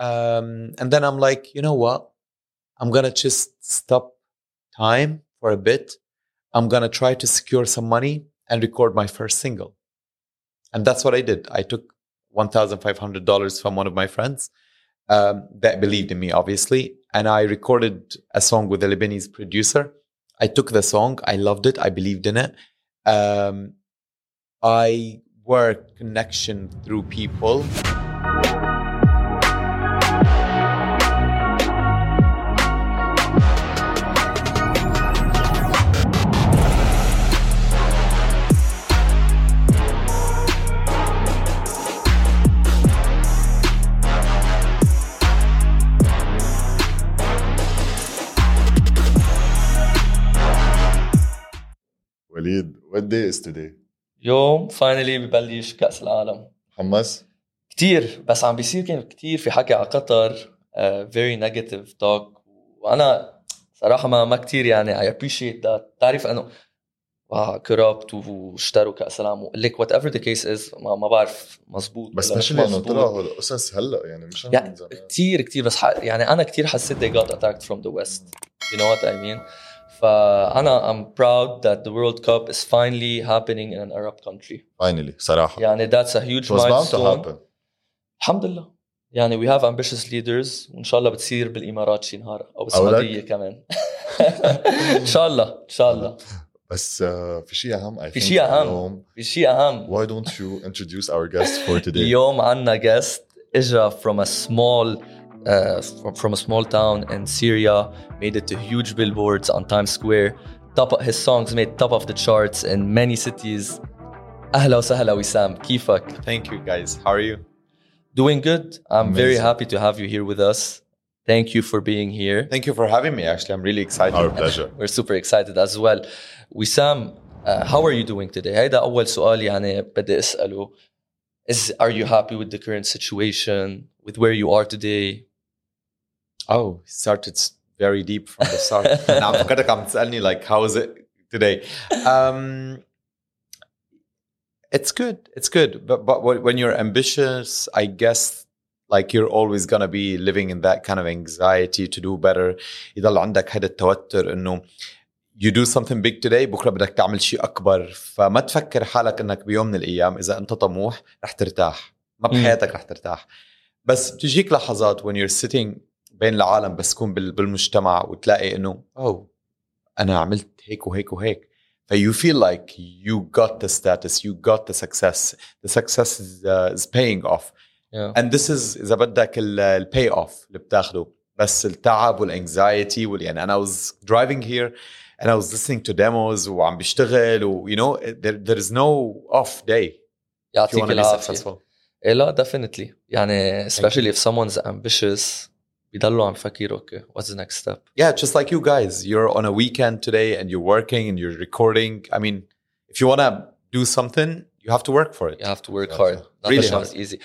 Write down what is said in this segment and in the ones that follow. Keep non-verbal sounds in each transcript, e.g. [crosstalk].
Um, and then I'm like, you know what? I'm gonna just stop time for a bit. I'm gonna try to secure some money and record my first single. And that's what I did. I took $1,500 from one of my friends um, that believed in me, obviously. And I recorded a song with a Lebanese producer. I took the song, I loved it, I believed in it. Um, I work connection through people. وليد what day is today يوم فاينلي ببلش كأس العالم. حمس كتير بس عم بيصير كان كتير في حكي على قطر فيري نيجاتيف توك وأنا صراحة ما ما كثير يعني اي ابريشيت ذات بتعرف إنه كربت واشتروا كأس العالم. ليك وات ايفر ذا كيس از ما بعرف مزبوط بس مش مش انه مزبوط. طلعوا القصص هلأ يعني مش يعني كتير كتير بس يعني أنا كتير حسيت they got attacked from the west. You know what I mean فانا I'm proud that the World Cup is finally happening in an Arab country finally صراحه يعني that's a huge it was bound to milestone happen الحمد لله يعني we have ambitious leaders وان شاء الله بتصير بالامارات شي نهار او بالسعوديه كمان ان شاء الله ان شاء الله بس آه، في شيء اهم I في think شيء اهم اليوم. في شيء اهم why don't you introduce our guest for [laughs] today اليوم عنا guest اجا from a small uh, from, from a small town in Syria made it to huge billboards on Times Square top his songs made top of the charts in many cities اهلا وسهلا وسام كيفك Thank you guys. How are you? doing good I'm very Amazing. happy to have you here with us thank you for being here Thank you for having me. Actually, I'm really excited. our pleasure [laughs] we're super excited as well وسام uh, how are you doing today هيدا أول سؤال يعني بدي أسأله is are you happy with the current situation with where you are today Oh, it started s- very deep from the start. now فكرتك عم تسألني like how is it today? Um, it's good. It's good. But but when when you're ambitious, I guess like you're always gonna be living in that kind of anxiety to do better. يضل عندك هذا التوتر انه you do something big today بكره بدك تعمل شيء اكبر فما تفكر حالك انك بيوم من الايام اذا انت طموح رح ترتاح ما مم. بحياتك رح ترتاح بس بتجيك لحظات when you're sitting بين العالم بس تكون بالمجتمع وتلاقي إنه أو أنا عملت هيك وهيك وهيك. فيو فيل لايك يو جوت ذا ستاتس يو جوت ذا سكسس ذا سكسس از paying اوف اند ذس از إذا بدك البي اوف اللي بتاخده. بس التعب والانكزايتي يعني أنا واز درايفنج هير أنا واز listening تو ديموز وعم بشتغل ويو نو ذير از نو اوف داي يعطيك العافية. إيه، لا ديفينتلي يعني especially if someone's ambitious بيضلوا عم يفكروا okay what's the next step yeah just like you guys you're on a weekend today and you're working and you're recording i mean if you want to do something you have to work for it you have to work Yeah, hard not really really hard. easy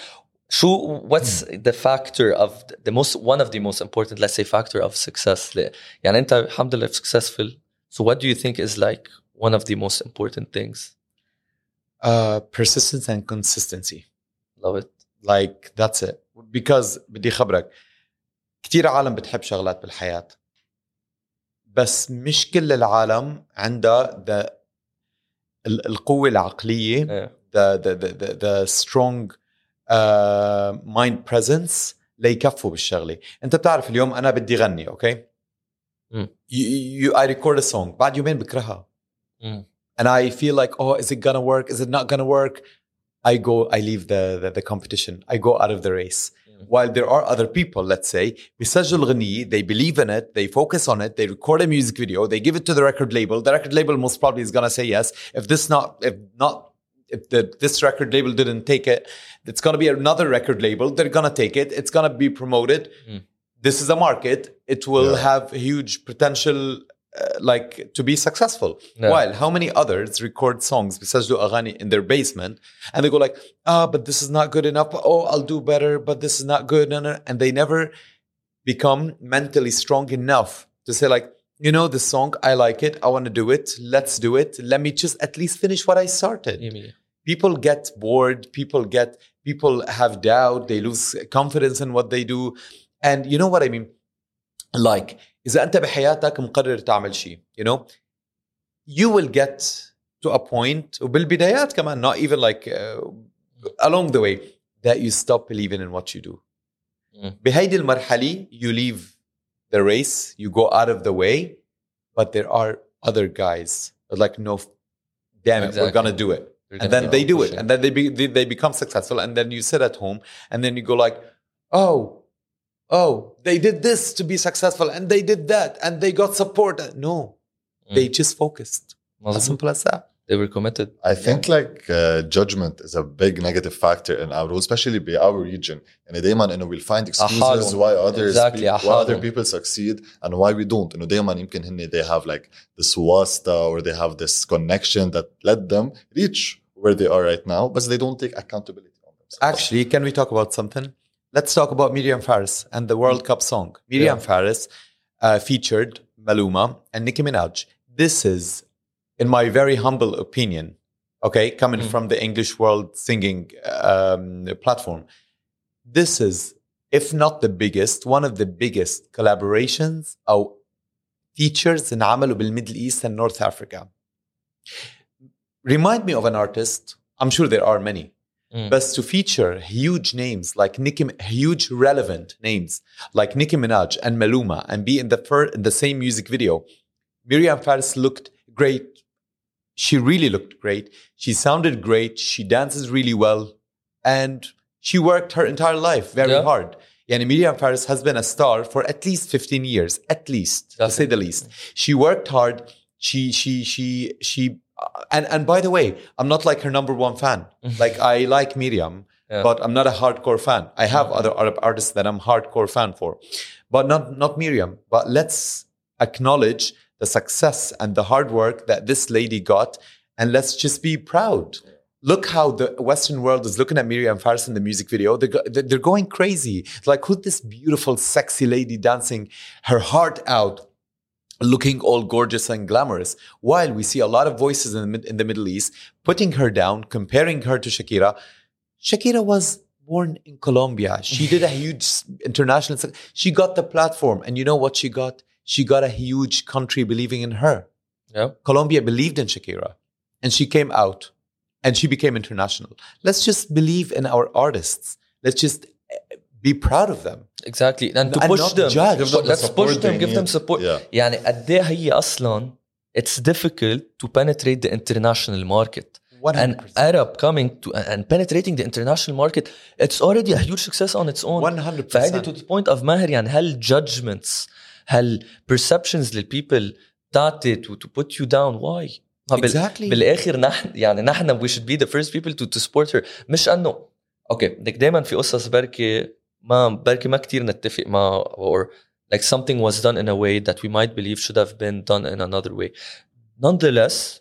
شو what's the factor of the most one of the most important let's say factor of success ل- يعني انت الحمد لله successful so what do you think is like one of the most important things uh persistence and consistency love it like that's it because بدي خبرك كثير عالم بتحب شغلات بالحياة بس مش كل العالم عندها ال- القوة العقلية the, the, the strong uh, mind presence ليكفوا بالشغله انت بتعرف اليوم أنا بدي غني أوكي you, I record a song بعد يومين بكرهها Mm. and I feel like oh is it gonna work is it not gonna work I go I leave the, the the competition I go out of the race Mm. while there are other people let's say بيسجلوا غنية they believe in it they focus on it they record a music video they give it to the record label the record label most probably is gonna say yes if this not if not if the, this record label didn't take it it's gonna be another record label they're gonna take it it's gonna be promoted Mm. this is a market it will Yeah. have huge potential uh, like to be successful. While how many others record songs besides do Aghani in their basement and they go like, ah, oh, but this is not good enough. Oh, I'll do better, but this is not good. And they never become mentally strong enough to say like, you know, the song, I like it. I want to do it. Let's do it. Let me just at least finish what I started. Yeah. People get bored. People get, people have doubt. They lose confidence in what they do. And you know what I mean? Like, إذا أنت بحياتك مقرر تعمل شيء you know you will get to a point وبالبدايات كمان not even like uh, along the way that you stop believing in what you do Mm. بهيدي المرحلة you leave the race you go out of the way but there are other guys that are like no damn it we're Exactly. gonna do it You're and gonna then keep they on do it pushing. and then they, be, they they become successful and then you sit at home and then you go like oh oh they did this to be successful and they did that and they got support no they just focused as مظبوط. simple as that They were committed. I think like uh, judgment is a big negative factor in our especially by our region. And دايما انه we'll find excuses أحالهم. why others Exactly, pe- why other أحالهم. people succeed and why we don't. انه دايما يمكن هن they have like this wasta or they have this connection that let them reach where they are right now, but they don't take accountability on themselves. Actually, can we talk about something? Let's talk about Myriam Fares and the World Cup song. Myriam yeah. Fares uh, featured Maluma and Nicki Minaj. This is, in my very humble opinion, okay, coming mm. from the English world singing um, platform, this is, if not the biggest, one of the biggest collaborations أو features Amalubil Middle East and North Africa. Remind me of an artist. I'm sure there are many Mm. But to feature huge names like Nicki, huge relevant names like Nicki Minaj and Maluma, and be in the fir- in the same music video, Myriam Fares looked great. She really looked great. She sounded great. She dances really well, and she worked her entire life very Yeah. hard. Yani Myriam Fares has been a star for at least 15 years, at least, to say the least. She worked hard. She, she, she, she, and, and by the way, I'm not like her number one fan. [laughs] like I like Myriam, Yeah. but I'm not a hardcore fan. I have other Arab artists that I'm hardcore fan for, but not, not Myriam. But let's acknowledge the success and the hard work that this lady got. And let's just be proud. Look how the Western world is looking at Myriam Fares in the music video. They're, they're going crazy. Like, who's this beautiful, sexy lady dancing her heart out, looking all gorgeous and glamorous? While we see a lot of voices in the, in the Middle East putting her down, comparing her to Shakira. Shakira was born in Colombia. She did a huge international. She got the platform, and you know what she got? She got a huge country believing in her. Yeah. Colombia believed in Shakira, and she came out, and she became international. Let's just believe in our artists. Let's just eh, be proud of them Exactly. And to And push not them. judge. Give them the Let's support push them. they Give them need. support. Yeah. يعني قد ايه هي اصلا it's difficult to penetrate the international market. And 100%. Arab coming to and penetrating the international market, it's already a huge success on its own. 100%. فهيدي to the point of ماهر يعني هل judgments هل perceptions للبيبل تعطي to, to put you down why؟ ما بال- Exactly. بالاخر نحن يعني نحن we should be the first people to, to support her مش انه اوكي بدك دائما في قصص بركي ما بركي ما كتير نتفق مع or like something was done in a way that we might believe should have been done in another way nonetheless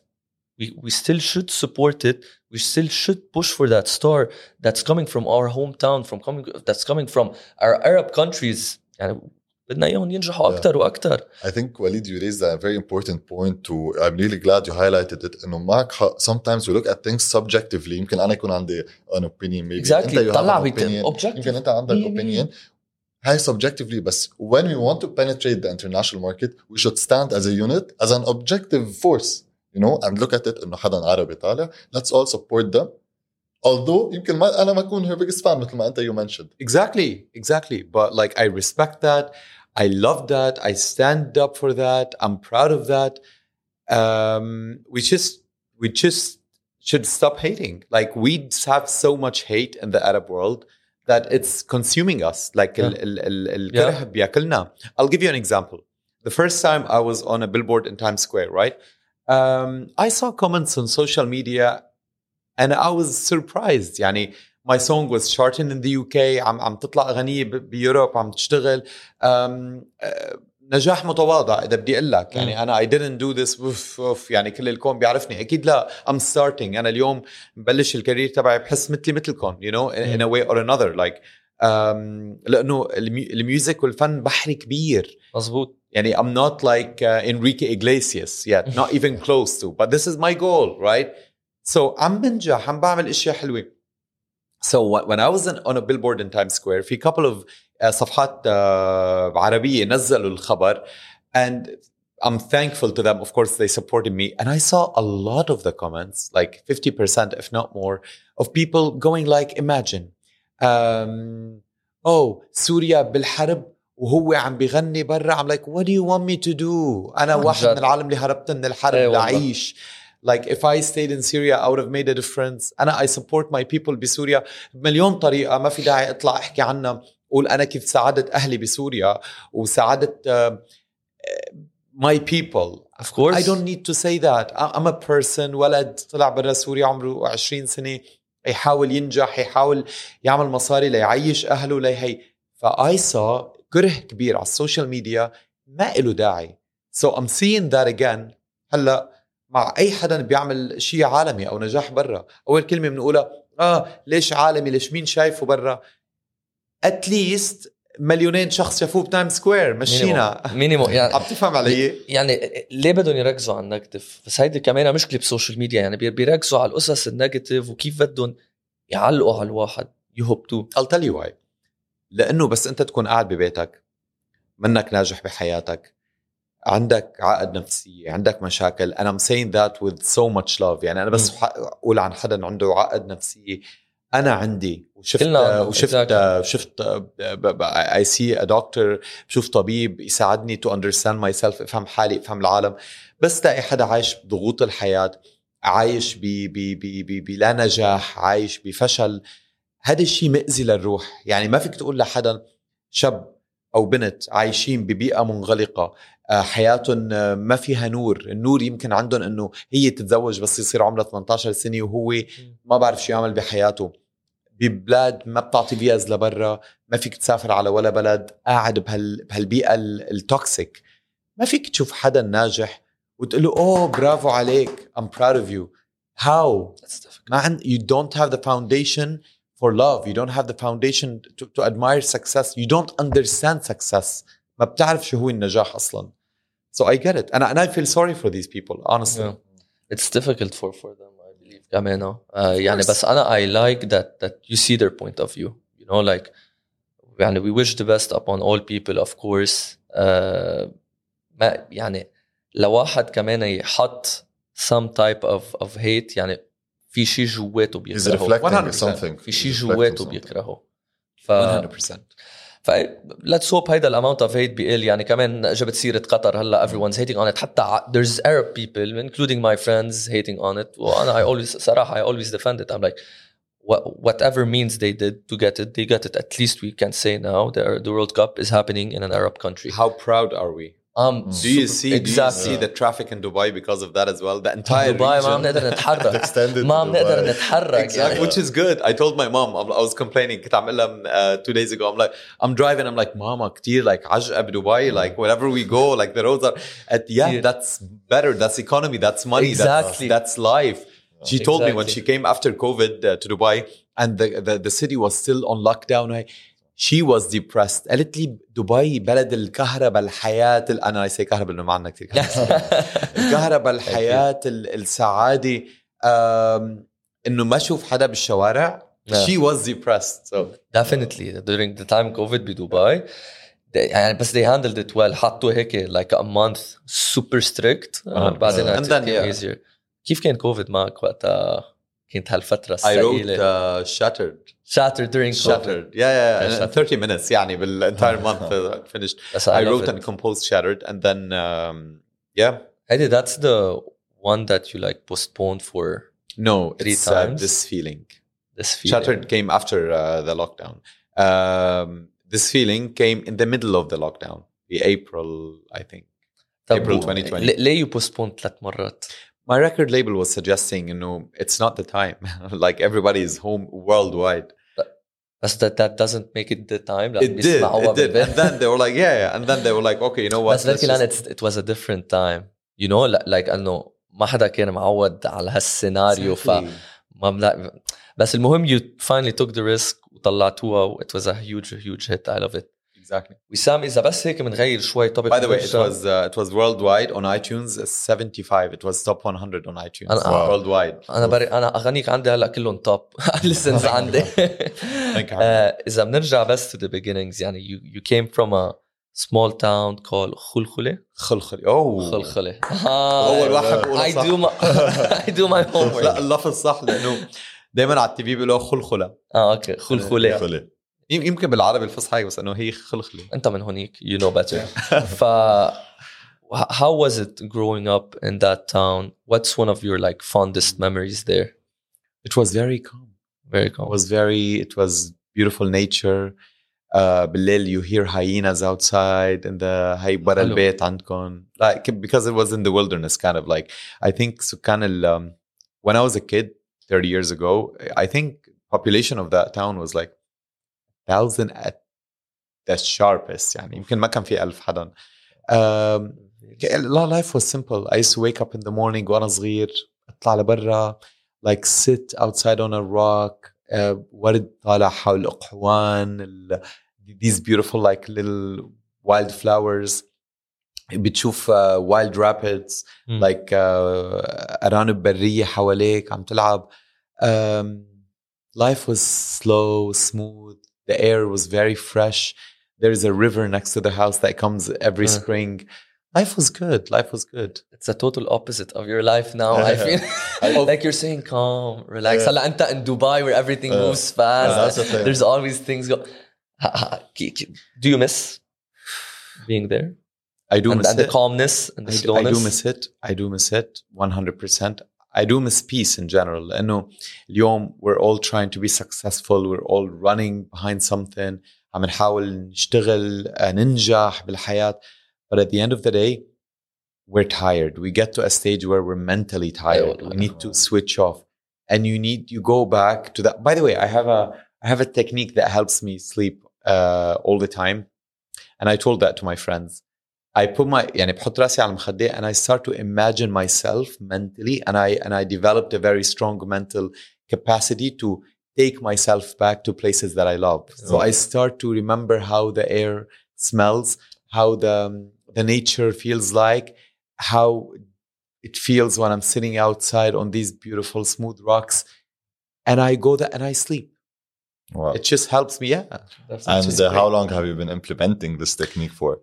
we, we still should support it we still should push for that star that's coming from our hometown from coming that's coming from our arab countries يعني بدنا اياهم ينجحوا Yeah. أكثر وأكثر I think Walid, you raised a very important point to I'm really glad you highlighted it انه معك حق sometimes we look at things subjectively يمكن أنا يكون عندي an opinion maybe Exactly. انت طلع opinion objective. يمكن انت عندك opinion هاي subjectively بس when we want to penetrate the international market we should stand as a unit as an objective force you know and look at it انه حدا عربي طالع let's all support them although يمكن ما أنا ما اكون her biggest fan مثل ما انت you mentioned Exactly, exactly. But like, I respect that. I love that. I stand up for that. I'm proud of that. Um, we just, we just should stop hating. Like, we have so much hate in the Arab world that it's consuming us. Like, ال- ال- ال- الكره بياكلنا. I'll give you an example. The first time I was on a billboard in Times Square, right? Um, I saw comments on social media and I was surprised. يعني my song was charting in the UK عم عم تطلع اغنيه ب- بيوروب عم تشتغل um, uh, نجاح متواضع اذا بدي اقول لك يعني انا I didn't do this اوف اوف يعني كل الكون بيعرفني اكيد لا I'm starting انا اليوم مبلش الكارير تبعي بحس مثلي مثلكم you know in, in a way or another like um, لانه المي- الميوزك والفن بحر كبير مزبوط يعني I'm not like uh, Enrique Iglesias yet not even close to but this is my goal right so عم بنجح عم بعمل اشياء حلوه So wh- when I was in, on a billboard in Times Square, في couple of uh, صفحات uh, عربية نزلوا الخبر and I'm thankful to them. Of course, they supported me. And I saw a lot of the comments, like 50%, if not more, of people going like, imagine, um, oh, سوريا بالحرب وهو عم بيغني برا I'm like what do you want me to do أنا عن واحد جد. من العالم اللي هربت من الحرب إيه والله. لأعيش like if I stayed in Syria I would have made a difference أنا I support my people بسوريا بمليون طريقة ما في داعي أطلع أحكي عنها قول أنا كيف ساعدت أهلي بسوريا وساعدت uh, my people Of course. I don't need to say that I- I'm a person ولد طلع برا سوريا عمره 20 سنة يحاول ينجح يحاول يعمل مصاري ليعيش أهله ليهي فاي saw كره كبير على السوشيال ميديا ما له داعي so I'm seeing that again هلا مع أي حدا بيعمل شيء عالمي أو نجاح برا. أول كلمة بنقولها آه ليش عالمي؟ ليش مين شايفه برا؟ اتليست مليونين شخص شافوه بتايم سكوير مشينا. مينيموم يعني عم تفهم علي؟ يعني ليه بدهم يركزوا على النيجاتيف؟ بس هيدي كمان مشكلة بالسوشيال ميديا يعني بي- بيركزوا على القصص النيجاتيف وكيف بدهم يعلقوا على الواحد يهبطوه. I'll tell you why. لأنه بس أنت تكون قاعد ببيتك منك ناجح بحياتك عندك عقد نفسية عندك مشاكل. And I'm saying that with so much love. يعني أنا بس أقول عن حدا عنده عقد نفسية. أنا عندي وشفت كلنا وشفت exactly. شفت I see a doctor بشوف طبيب يساعدني to understand myself أفهم حالي أفهم العالم. بس تلاقي حدا عايش بضغوط الحياة عايش ب ب ب ب بلا نجاح عايش بفشل. هذا الشيء مأذي للروح. يعني ما فيك تقول لحدا شاب أو بنت عايشين ببيئة منغلقة. حياتهم آه، ما فيها نور. النور يمكن عندهم إنه هي تتزوج بس يصير عمرها 18 سنة وهو ما بعرف شو يعمل بحياته. ببلاد ما بتعطي فيز لبرا ما فيك تسافر على ولا بلد قاعد بهال بهالبيئة ال- التوكسيك ما فيك تشوف حدا ناجح وتقول له أوه برافو عليك I'm proud of you. How? That's difficult. ما عند you don't have the foundation for love. You don't have the foundation to, to admire success. You don't understand success. ما بتعرف شو هو النجاح اصلا so I get it and I, and I feel sorry for these people honestly Yeah. It's difficult for for them I believe كمان uh, يعني course. بس أنا I like that that you see their point of view you know like يعني we wish the best upon all people of course uh, ما يعني لواحد كمان يحط some type of of hate يعني في شيء جواته He's بيكرهه reflecting 100%. something. في شيء He's reflecting جواته something. بيكرهه ف 100% ف let's hope هيدا الاماونت اوف هيت بيقل يعني كمان جبت سيره قطر هلا everyone's hating on it حتى ع- there's Arab people including my friends hating on it وانا I always صراحه I always defend it I'm like what, whatever means they did to get it they got it at least we can say now the, the World Cup is happening in an Arab country how proud are we um do you see exactly do you see the traffic in Dubai because of that as well the entire دبي ما region بنقدر نتحرك Extended ما to بنقدر Dubai. نتحرك Exactly, يعني which is good. I told my mom, I was complaining. كنت عم لها uh, two days ago. I'm like, I'm driving. I'm like, Mama, كتير like عجقة بدبي. Like wherever we go, like the roads are. At, yeah, كتير. that's better. That's economy. That's money. Exactly. That's, that's life. She told me when Exactly. she came after COVID uh, to Dubai and the, the the city was still on lockdown. I, شي واز ديبرست قالت لي دبي بلد الكهرباء الحياة أنا ليس كهرباء لأنه ما عندنا كثير [laughs] الكهرباء الحياة السعادة إنه ما أشوف حدا بالشوارع. نعم. شي واز depressed. So definitely. During the time covid بدبي يعني بس they handled it well. حطوا هيك like a month super strict. آه. بعدين كيف كان كوفيد معك وقتها؟ كانت هالفترة I wrote الثقيلة uh, shattered shattered during COVID shattered yeah yeah, Yeah, yeah. in Shattered. 30 minutes يعني بال entire [laughs] month uh, finished بس I love wrote it. and composed shattered and then um, yeah هيدي that's the one that you like postponed for no Three it's uh, times? this feeling this feeling Shattered came after uh, the lockdown. Um, this feeling came in the middle of the lockdown, the April, I think. طب April و- 2020. ليه- ليه you postponed ثلاث مرات؟ My record label was suggesting, you know, it's not the time. [laughs] like everybody is home worldwide. بس that, that doesn't make it the time لأن It did, بيسمعوها it did. بالبيت. And then they were like, yeah, yeah. And then they were like, okay, you know what? بس بركي let's لان just- it's, it was a different time you know like, like انه ما حدا كان معود على هالسيناريو ف Exactly. ما بلا بس المهم you finally took the risk وطلعتوها و it was a huge huge hit I love it exactly. وسام اذا بس هيك بنغير شوي topic By the way, it was uh, it was worldwide on iTunes. uh, 75. It was top 100 on iTunes أنا- Wow. worldwide. أنا بري أنا اغانيك عندي هلأ كلهم توب لسنز [laughs] عندي. [laughs] آه، إذا بنرجع بس to the beginnings يعني you, you came from a small town called خلخله خلخلي. Oh. خلخله [laughs] أول واحد بقولها I صح. do my I do my لا homework اللفظ صح لأنه دائما على التي في بيقولوا خلخلة آه أوكي خلخلة خلي. يم- يمكن بالعربي الفصحى هيك بس انه هي خلخله انت من هونيك you know better [laughs] ف how was it growing up in that town what's one of your like fondest memories there It was very calm. very It calm was very it was beautiful nature. Uh, بالليل you hear hyenas outside in the هي برا حلو. البيت عندكم like because it was in the wilderness kind of like I think سكان ال um, when I was a kid 30 years ago I think population of that town was like thousand at the sharpest يعني يمكن ما كان في ألف حدا um, لا life was simple I used to wake up in the morning وانا صغير اطلع لبرا like sit outside on a rock uh, ورد طالع حول اقحوان ال- these beautiful like little wild flowers بتشوف uh, wild rapids مم. like uh, أرانب برية حواليك عم تلعب um, life was slow smooth The air was very fresh. There's a river next to the house that comes every uh-huh. spring. Life was good. Life was good. It's a total opposite of your life now. I [laughs] feel [laughs] like you're saying calm, relax. Yeah. Anta in Dubai where everything uh, moves fast. Uh, there's always things go. do you miss being there? I do and, miss and it. the calmness and the I, slowness. I do miss it. I do miss it 100%. I do miss peace in general لأنه اليوم we're all trying to be successful we're all running behind something عم نحاول نشتغل آه، ننجح بالحياة but at the end of the day we're tired we get to a stage where we're mentally tired we need to switch off and you need you go back to that by the way I have a I have a technique that helps me sleep uh, all the time and I told that to my friends I put my يعني بحط راسي على المخدة and I start to imagine myself mentally and I and I developed a very strong mental capacity to take myself back to places that I love. So I start to remember how the air smells, how the the nature feels like, how it feels when I'm sitting outside on these beautiful smooth rocks and I go there and I sleep. Wow. It just helps me, yeah. And just uh, how great. long have you been implementing this technique for?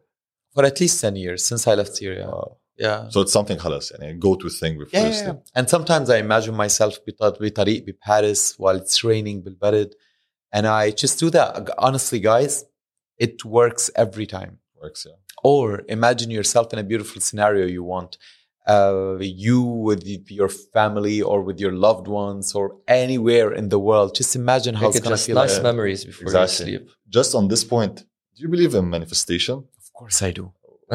For at least 10 years since I left Syria. Wow. Yeah. So it's something خلاص يعني go to thing before Yeah, you yeah, sleep. yeah. And sometimes I imagine myself بط- بطريق بباريس while it's raining بالبرد. And I just do that. Honestly, guys, it works every time. Works, yeah. Or imagine yourself in a beautiful scenario you want. Uh, you with y- your family or with your loved ones or anywhere in the world. Just imagine how Make it's it going to just feel nice like. memories before Exactly. you sleep Just on this point, do you believe in manifestation? course I do. [laughs]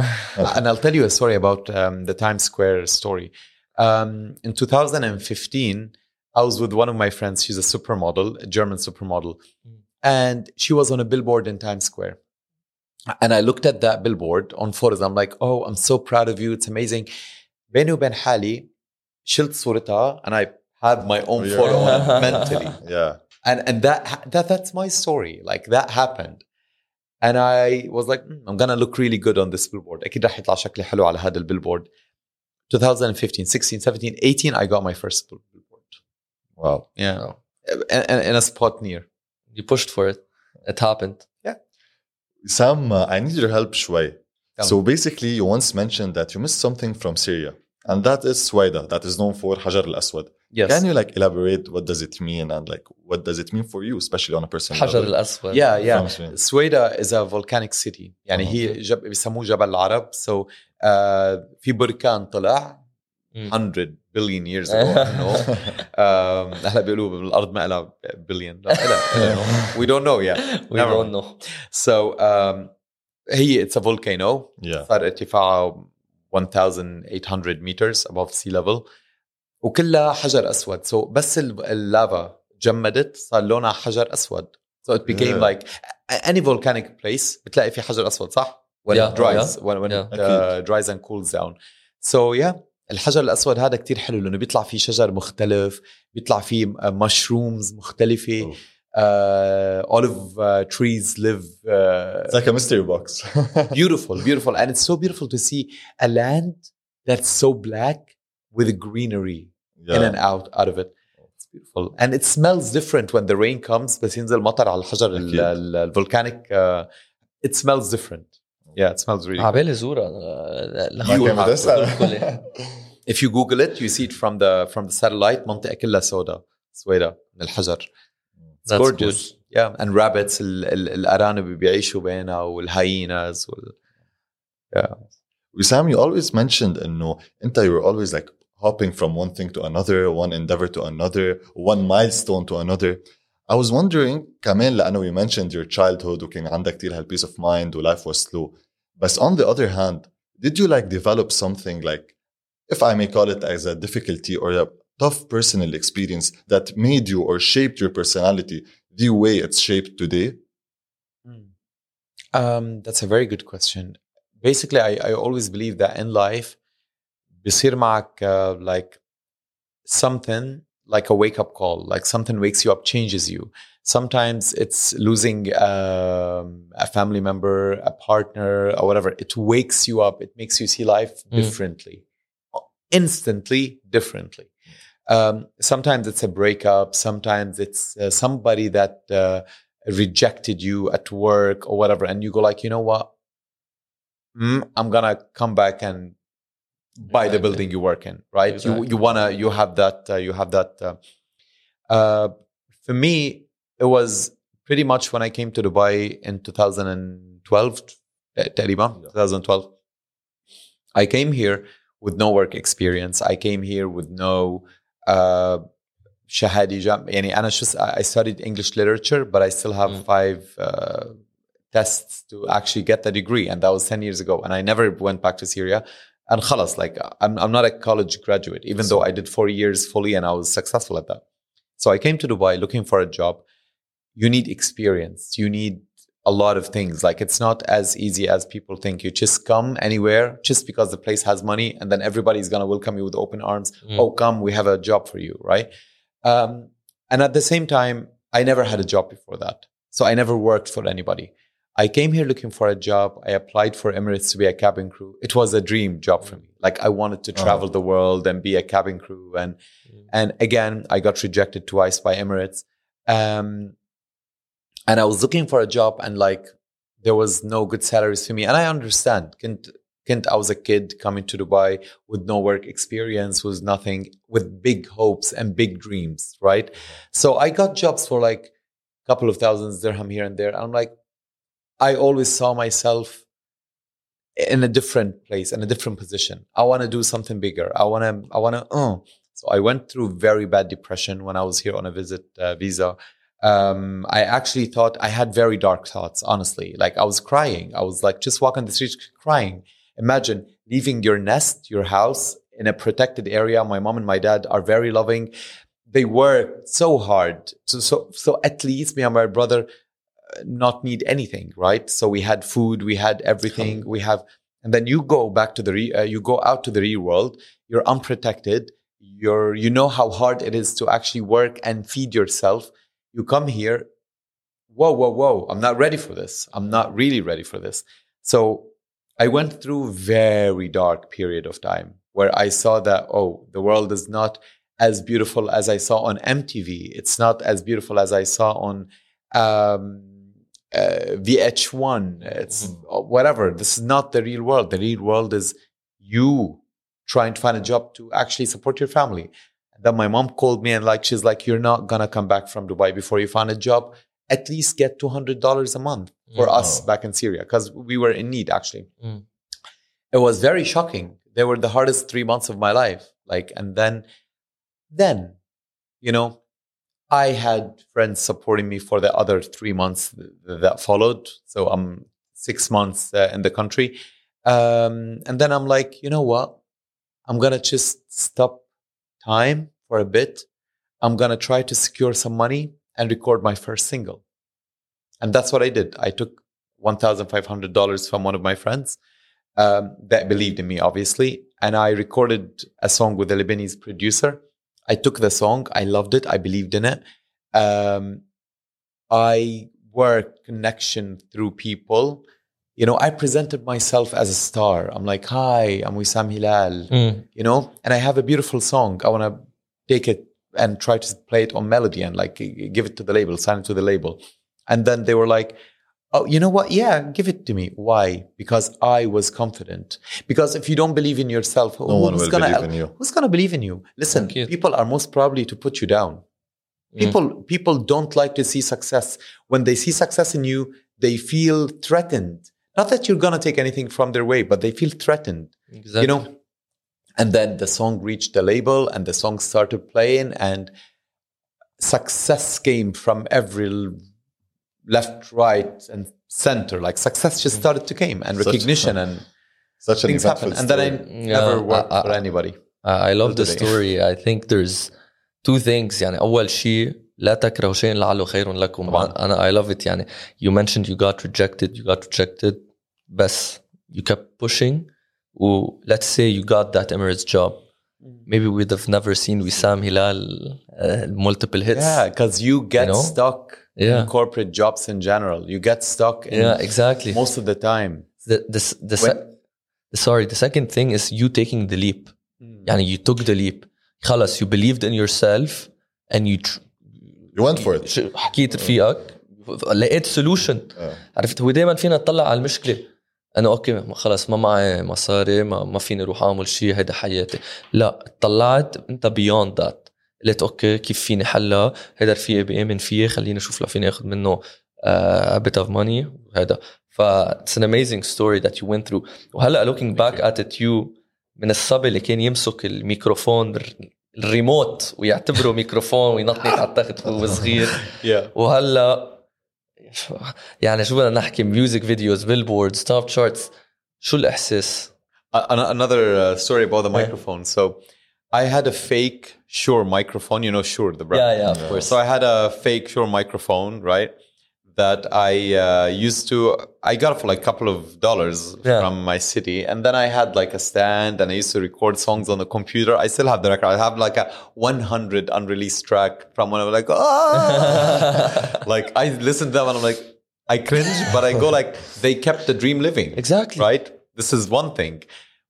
and I'll tell you a story about um, the Times Square story. Um, in 2015, I was with one of my friends. She's a supermodel, a German supermodel. Hmm. And she was on a billboard in Times Square. And I looked at that billboard on photos. I'm like, oh, I'm so proud of you. It's amazing. Benu Ben Hali, Shilt Surita, and I had my own oh, yeah. photo [laughs] mentally. Yeah. And, and that, that that's my story. Like that happened. and I was like "Hmm, I'm gonna look really good on this billboard أكيد راح يطلع شكلي حلو على هذا البيلبورد 2015 16 17 18 I got my first billboard Wow. yeah in, in, in a spot near you pushed for it it happened Sam, uh, I need your help شوي. Tell So basically, you once mentioned that you missed something from Syria. And that is Suwaida, that is known for Hajar al-Aswad. yes Can you like elaborate what does it mean and like what does it mean for you, especially on a personal حجر level? الأسود yeah yeah From Spain. Sueda is a volcanic city يعني Uh-huh. هي جب بيسموه جبل العرب so uh, في بركان طلع Mm. 100 billion years ago I don't know um, هلا بيقولوا بالارض ما لها billion لا إلها- إلها- we don't know yet [laughs] we Never don't mind. know so um, هي it's a volcano Yeah. صار ارتفاعه 1800 meters above sea level. وكلها حجر أسود. So بس ال- اللافا جمدت صار لونها حجر أسود. So it became Yeah. like any volcanic place بتلاقي في حجر أسود صح؟ When Yeah, it dries. when, when Yeah. it uh, dries and cools down. So yeah الحجر الأسود هذا كتير حلو لأنه بيطلع فيه شجر مختلف بيطلع فيه مشرومز مختلفة. أوه. uh, olive uh, trees live. Uh, It's like a mystery box. [laughs] beautiful, beautiful, and it's so beautiful to see a land that's so black with greenery in and out out of it. It's beautiful, and it smells different when the rain comes. بس ينزل مطر على الحجر ال- أكيد. ال- الvolcanic. Uh, it smells different. Yeah, it smells really. good. عبالي زورها آه، ما لحظة. كان بدي أسأل. كل- If you Google it, you see it from the from the satellite. منطقة كلها سوداء سويدة من الحجر. It's That's gorgeous. Yeah, and rabbits ال- ال- الأرانب بيعيشوا بينها والهييناز وال... Wissam, you always mentioned انه انت you were always like hopping from one thing to another, one endeavor to another, one milestone to another. I was wondering كمان لأنه you mentioned your childhood وكان عندك كتير هال peace of mind و life was slow. But on the other hand, did you like develop something like, if I may call it as a difficulty or a tough personal experience that made you or shaped your personality the way it's shaped today? Um, that's a very good question. Basically, I, I always believe that in life, بيصير معك uh, like something like a wake up call, like something wakes you up, changes you. Sometimes it's losing um, a family member, a partner, or whatever. It wakes you up. It makes you see life Mm. differently, instantly differently. Um, sometimes it's a breakup. Sometimes it's uh, somebody that uh, rejected you at work or whatever, and you go like, you know what? Mm, I'm gonna come back and buy exactly. the building you work in, right? Exactly. You you wanna you have that uh, you have that. Uh, uh, for me, it was pretty much when I came to Dubai in 2012, Taliban, eh, yeah. 2012. I came here with no work experience. I came here with no uh, شهادة جام- يعني أنا شو I studied English literature, but I still have Mm. five uh, tests to actually get the degree, and that was 10 years ago. And I never went back to Syria. And خلاص, like I'm, I'm not a college graduate, even though I did four years fully and I was successful at that. So I came to Dubai looking for a job. You need experience. You need a lot of things. Like it's not as easy as people think. You just come anywhere just because the place has money, and then everybody's gonna welcome you with open arms. Mm. Oh, come, we have a job for you, right? Um, and at the same time, I never had a job before that, so I never worked for anybody. I came here looking for a job. I applied for Emirates to be a cabin crew. It was a dream job for me. Like I wanted to Oh. travel the world and be a cabin crew. And Mm. and again, I got rejected twice by Emirates. Um, and I was looking for a job, and like there was no good salaries for me. And I understand. Kent, Kent, I was a kid coming to Dubai with no work experience, was nothing, with big hopes and big dreams, right? So I got jobs for like a couple of thousands dirham here and there. And I'm like, I always saw myself in a different place, in a different position. I want to do something bigger. I want to, I want to, uh. So I went through very bad depression when I was here on a visit uh, visa. Um, I actually thought I had very dark thoughts, honestly. Like I was crying. I was like just walking the streets crying. Imagine leaving your nest, your house in a protected area. My mom and my dad are very loving. They worked so hard. So, so, so at least me and my brother uh, not need anything, right? So we had food, we had everything, we have, and then you go back to the, re, uh, you go out to the real world. You're unprotected. You're, you know how hard it is to actually work and feed yourself. You come here, whoa, whoa, whoa! I'm not ready for this. I'm not really ready for this. So I went through very dark period of time where I saw that oh, the world is not as beautiful as I saw on MTV. It's not as beautiful as I saw on um, uh, VH1. It's whatever. This is not the real world. The real world is you trying to find a job to actually support your family. Then my mom called me and like she's like, "You're not gonna come back from Dubai before you find a job. At least get two hundred dollars a month for Mm. us back in Syria because we were in need actually." Mm. It was very shocking. They were the hardest three months of my life. Like, and then, then, you know, I had friends supporting me for the other three months th- that followed. So I'm six months uh, in the country. Um, and then I'm like, you know what? I'm going to just stop time for a bit. I'm going to try to secure some money and record my first single. And that's what I did. I took $1,500 from one of my friends um, that believed in me, obviously. And I recorded a song with a Lebanese producer. I took the song, I loved it, I believed in it. Um, I work connection through people. You know, I presented myself as a star. I'm like, hi, I'm Wissam Hilal. Mm. You know, and I have a beautiful song. I want to take it and try to play it on melody and like give it to the label, sign it to the label. And then they were like, Oh, you know what? Yeah, give it to me. Why? Because I was confident. Because if you don't believe in yourself, No one who's will gonna believe in you. who's gonna believe in you? Listen, you. people are most probably to put you down. Mm. People people don't like to see success. When they see success in you, they feel threatened. Not that you're gonna take anything from their way, but they feel threatened. Exactly. You know. And then the song reached the label, and the song started playing, and success came from every l- left, right, and center. Like success just started to came, and Such- recognition and Such an things happen. eventful And then I story. Yeah, never worked I- I- for anybody. I I love the today. story. I think there's two things يعني أول شيء لا تكرهوا شيئا لعله خير لكم طبعاً. أنا I love it يعني you mentioned you got rejected you got rejected بس you kept pushing و let's say you got that Emirates job maybe we'd have never seen Wissam Hilal uh, multiple hits Yeah, because you get You know? stuck Yeah. in corporate jobs in general. You get stuck in yeah exactly most of the time. the, the, the, When- se- sorry the second thing is you taking the leap يعني you took the leap خلص you believed in yourself and you tr- You went for it. ش- حكيت رفيقك لقيت سولوشن آه. عرفت هو دائما فينا نطلع على المشكله انه أوكي خلص ما معي مصاري ما, ما فيني أروح أعمل شيء هيدا حياتي. لا طلعت أنت بيوند ذات قلت أوكي كيف فيني حلها؟ هيدا رفيقي بيامن فيه خليني أشوف لو فيني أخذ منه a bit of money وهذا ف it's an amazing story that you went through. وهلأ looking back at it you من الصبي اللي كان يمسك الميكروفون الر- الريموت ويعتبره [laughs] ميكروفون وينطنط على التخت وهو صغير. وهلأ [laughs] يعني شو بدنا نحكي ميوزك فيديوز بيلبوردز توب شارتس شو الاحساس؟ An- another uh, story about the Yeah. microphone. So I had a fake Shure microphone. You know Shure, the brand. Yeah, yeah, of course. So I had a fake Shure microphone, right? That I uh, used to. I got for like a couple of dollars Yeah. from my city, and then I had like a stand, and I used to record songs on the computer. I still have the record. I have like a 100 unreleased track from when I was like, ah! [laughs] like I listen to them, and I'm like, I cringe, but I go like, they kept the dream living Exactly. right? This is one thing.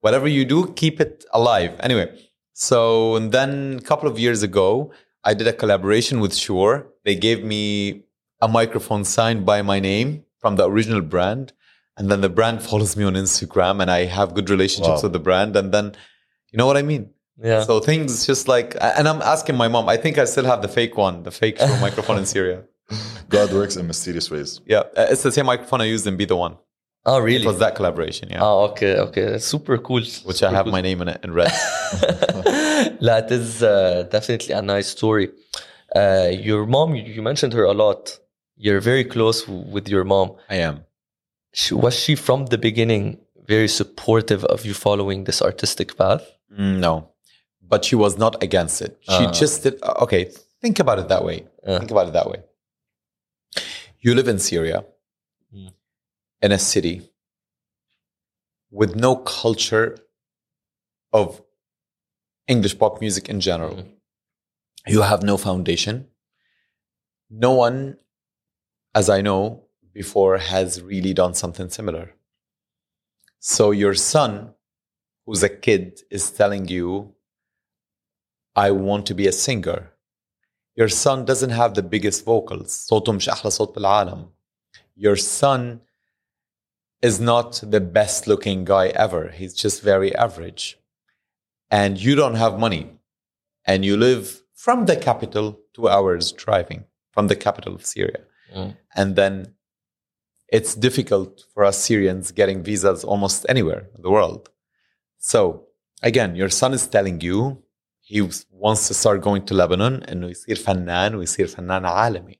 Whatever you do, keep it alive. Anyway, so and then a couple of years ago, I did a collaboration with Shure. They gave me a microphone signed by my name from the original brand. And then the brand follows me on Instagram and I have good relationships wow. with the brand. And then, you know what I mean? Yeah. So things just like, and I'm asking my mom, I think I still have the fake one, the fake microphone in Syria. [laughs] God works in mysterious ways. Yeah. Uh, it's the same microphone I used in Be the One. Oh, really? It was that collaboration, yeah. Oh, okay, okay. Super cool. Which super I have cool. my name in it in red. [laughs] that is uh, definitely a nice story. Uh, your mom, you mentioned her a lot you're very close w- with your mom I am. she, was she from the beginning very supportive of you following this artistic path Mm, No, but she was not against it. She Ah. just did. uh, Okay, think about it that way. Yeah. Think about it that way. You live in Syria, Mm. in a city with no culture of English pop music in general. Mm. You have no foundation. No one, as I know before, has really done something similar. So your son, who's a kid, is telling you, I want to be a singer. Your son doesn't have the biggest vocals. صوته مش أحلى صوت بالعالم. Your son is not the best looking guy ever. He's just very average. And you don't have money. And you live from the capital two hours driving from the capital of Syria. Mm. And then it's difficult for us Syrians getting visas almost anywhere in the world. So again, your son is telling you he wants to start going to Lebanon انه يصير فنان ويصير فنان عالمي.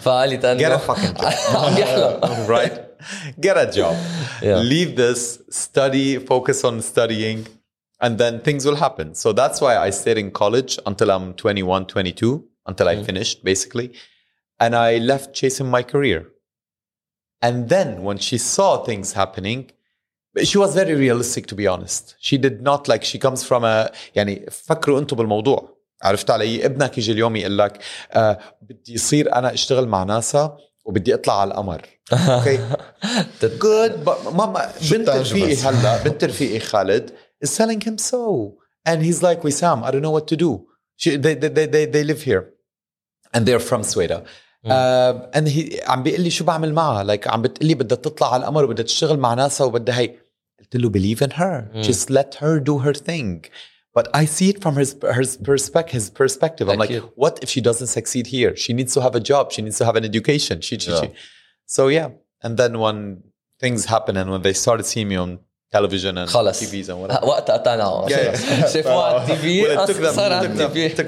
فقالت [laughs] انه Get a fucking job. عم يحلم right? [laughs] [laughs] Get a job. Yeah. Leave this, study, focus on studying, and then things will happen. So that's why I stayed in college until I'm 21, 22, until I finished, basically. And I left chasing my career. And then when she saw things happening, she was very realistic to be honest. She did not like she comes from a يعني فكروا انتم بالموضوع. عرفت علي ابنك يجي اليوم يقول لك آه بدي يصير انا اشتغل مع ناسا وبدي اطلع على القمر اوكي جود ماما شو بنت رفيقي الtangibles؟ هلا [laughs] بنت رفيقي خالد is telling him so and he's like Wissam I don't know what to do she, they, they, they, they, they live here and they're from Sweden Uh, and he عم بيقول لي شو بعمل معها like عم بتقول لي بدها تطلع على القمر وبدها تشتغل مع ناسا وبدها هي قلت له believe in her Mm. just let her do her thing but I see it from his her perspective his perspective I'm like what if she doesn't succeed here she needs to have a job she needs to have an education she, she, Yeah. she. so yeah and then when things happen and when they started seeing me on television and خلص TVs and whatever وقتها قطعنا Yeah. شافوه على التي في صار على التي في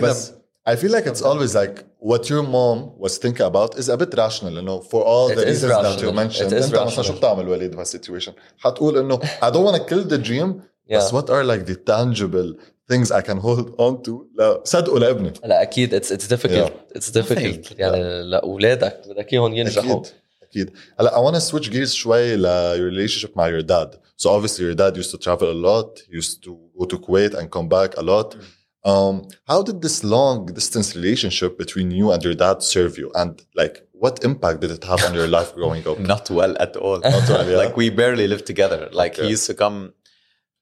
I feel like it's always like what your mom was thinking about is a bit rational you know for all It the is reasons that you rational. mentioned It is انت مثلا rational. شو بتعمل وليد بهالسيتويشن حتقول انه I don't want to kill the dream Yeah. بس what are like the tangible things I can hold on to لا صدقوا لابني لا اكيد اتس اتس ديفيكولت اتس ديفيكولت Thank يعني لاولادك بدك اياهم ينجحوا اكيد اكيد هلا I want to switch gears شوي ل your relationship مع your dad so obviously your dad used to travel a lot used to go to Kuwait and come back a lot um, how did this long distance relationship between you and your dad serve you and like what impact did it have on your life growing up not [laughs] well at all Not well, yeah. like we barely lived together like he Okay. used to come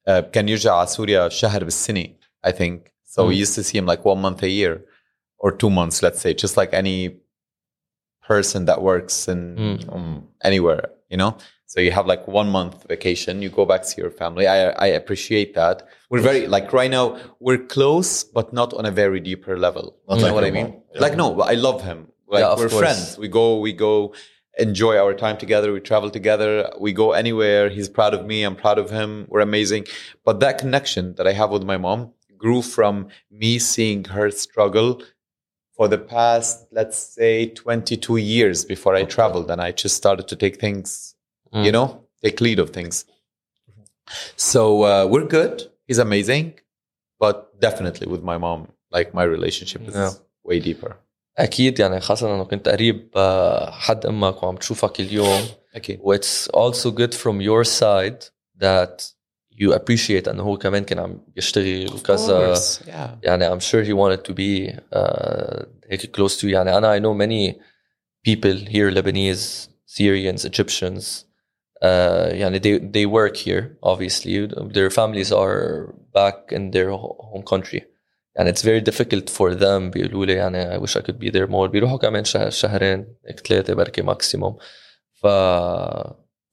uh, كان يرجع على سوريا شهر بالسنة I think so we Mm. used to see him like one month a year or two months let's say just like any person that works in Mm. um, anywhere you know so you have like one month vacation you go back to your family I, I appreciate that we're very like right now we're close but not on a very deeper level. Not you like know what I mean. Yeah. like no but I love him. Like Yeah, we're course. friends. We go we go enjoy our time together. We travel together. We go anywhere. He's proud of me. I'm proud of him. We're amazing. But that connection that i have with my mom grew from me seeing her struggle for the past let's say 22 years before i traveled and i just started to take things Mm. you know take lead of things. So uh, we're good he's amazing but definitely with my mom like my relationship is Yeah. way deeper اكيد يعني خاصه انه كنت قريب آه، حد امك وعم تشوفك اليوم okay واتس also good from your side that you appreciate انه هو كمان كان عم يشتغل وكذا yeah يعني I'm sure he wanted to be uh, هيك close to you يعني أنا I know many people here Lebanese Syrians Egyptians uh, يعني they, they work here obviously their families are back in their ho- home country يعني it's very difficult for them بيقولوا لي يعني I wish I could be there more بيروحوا كمان شهر شهرين هيك ثلاثة بركي ماكسيموم ف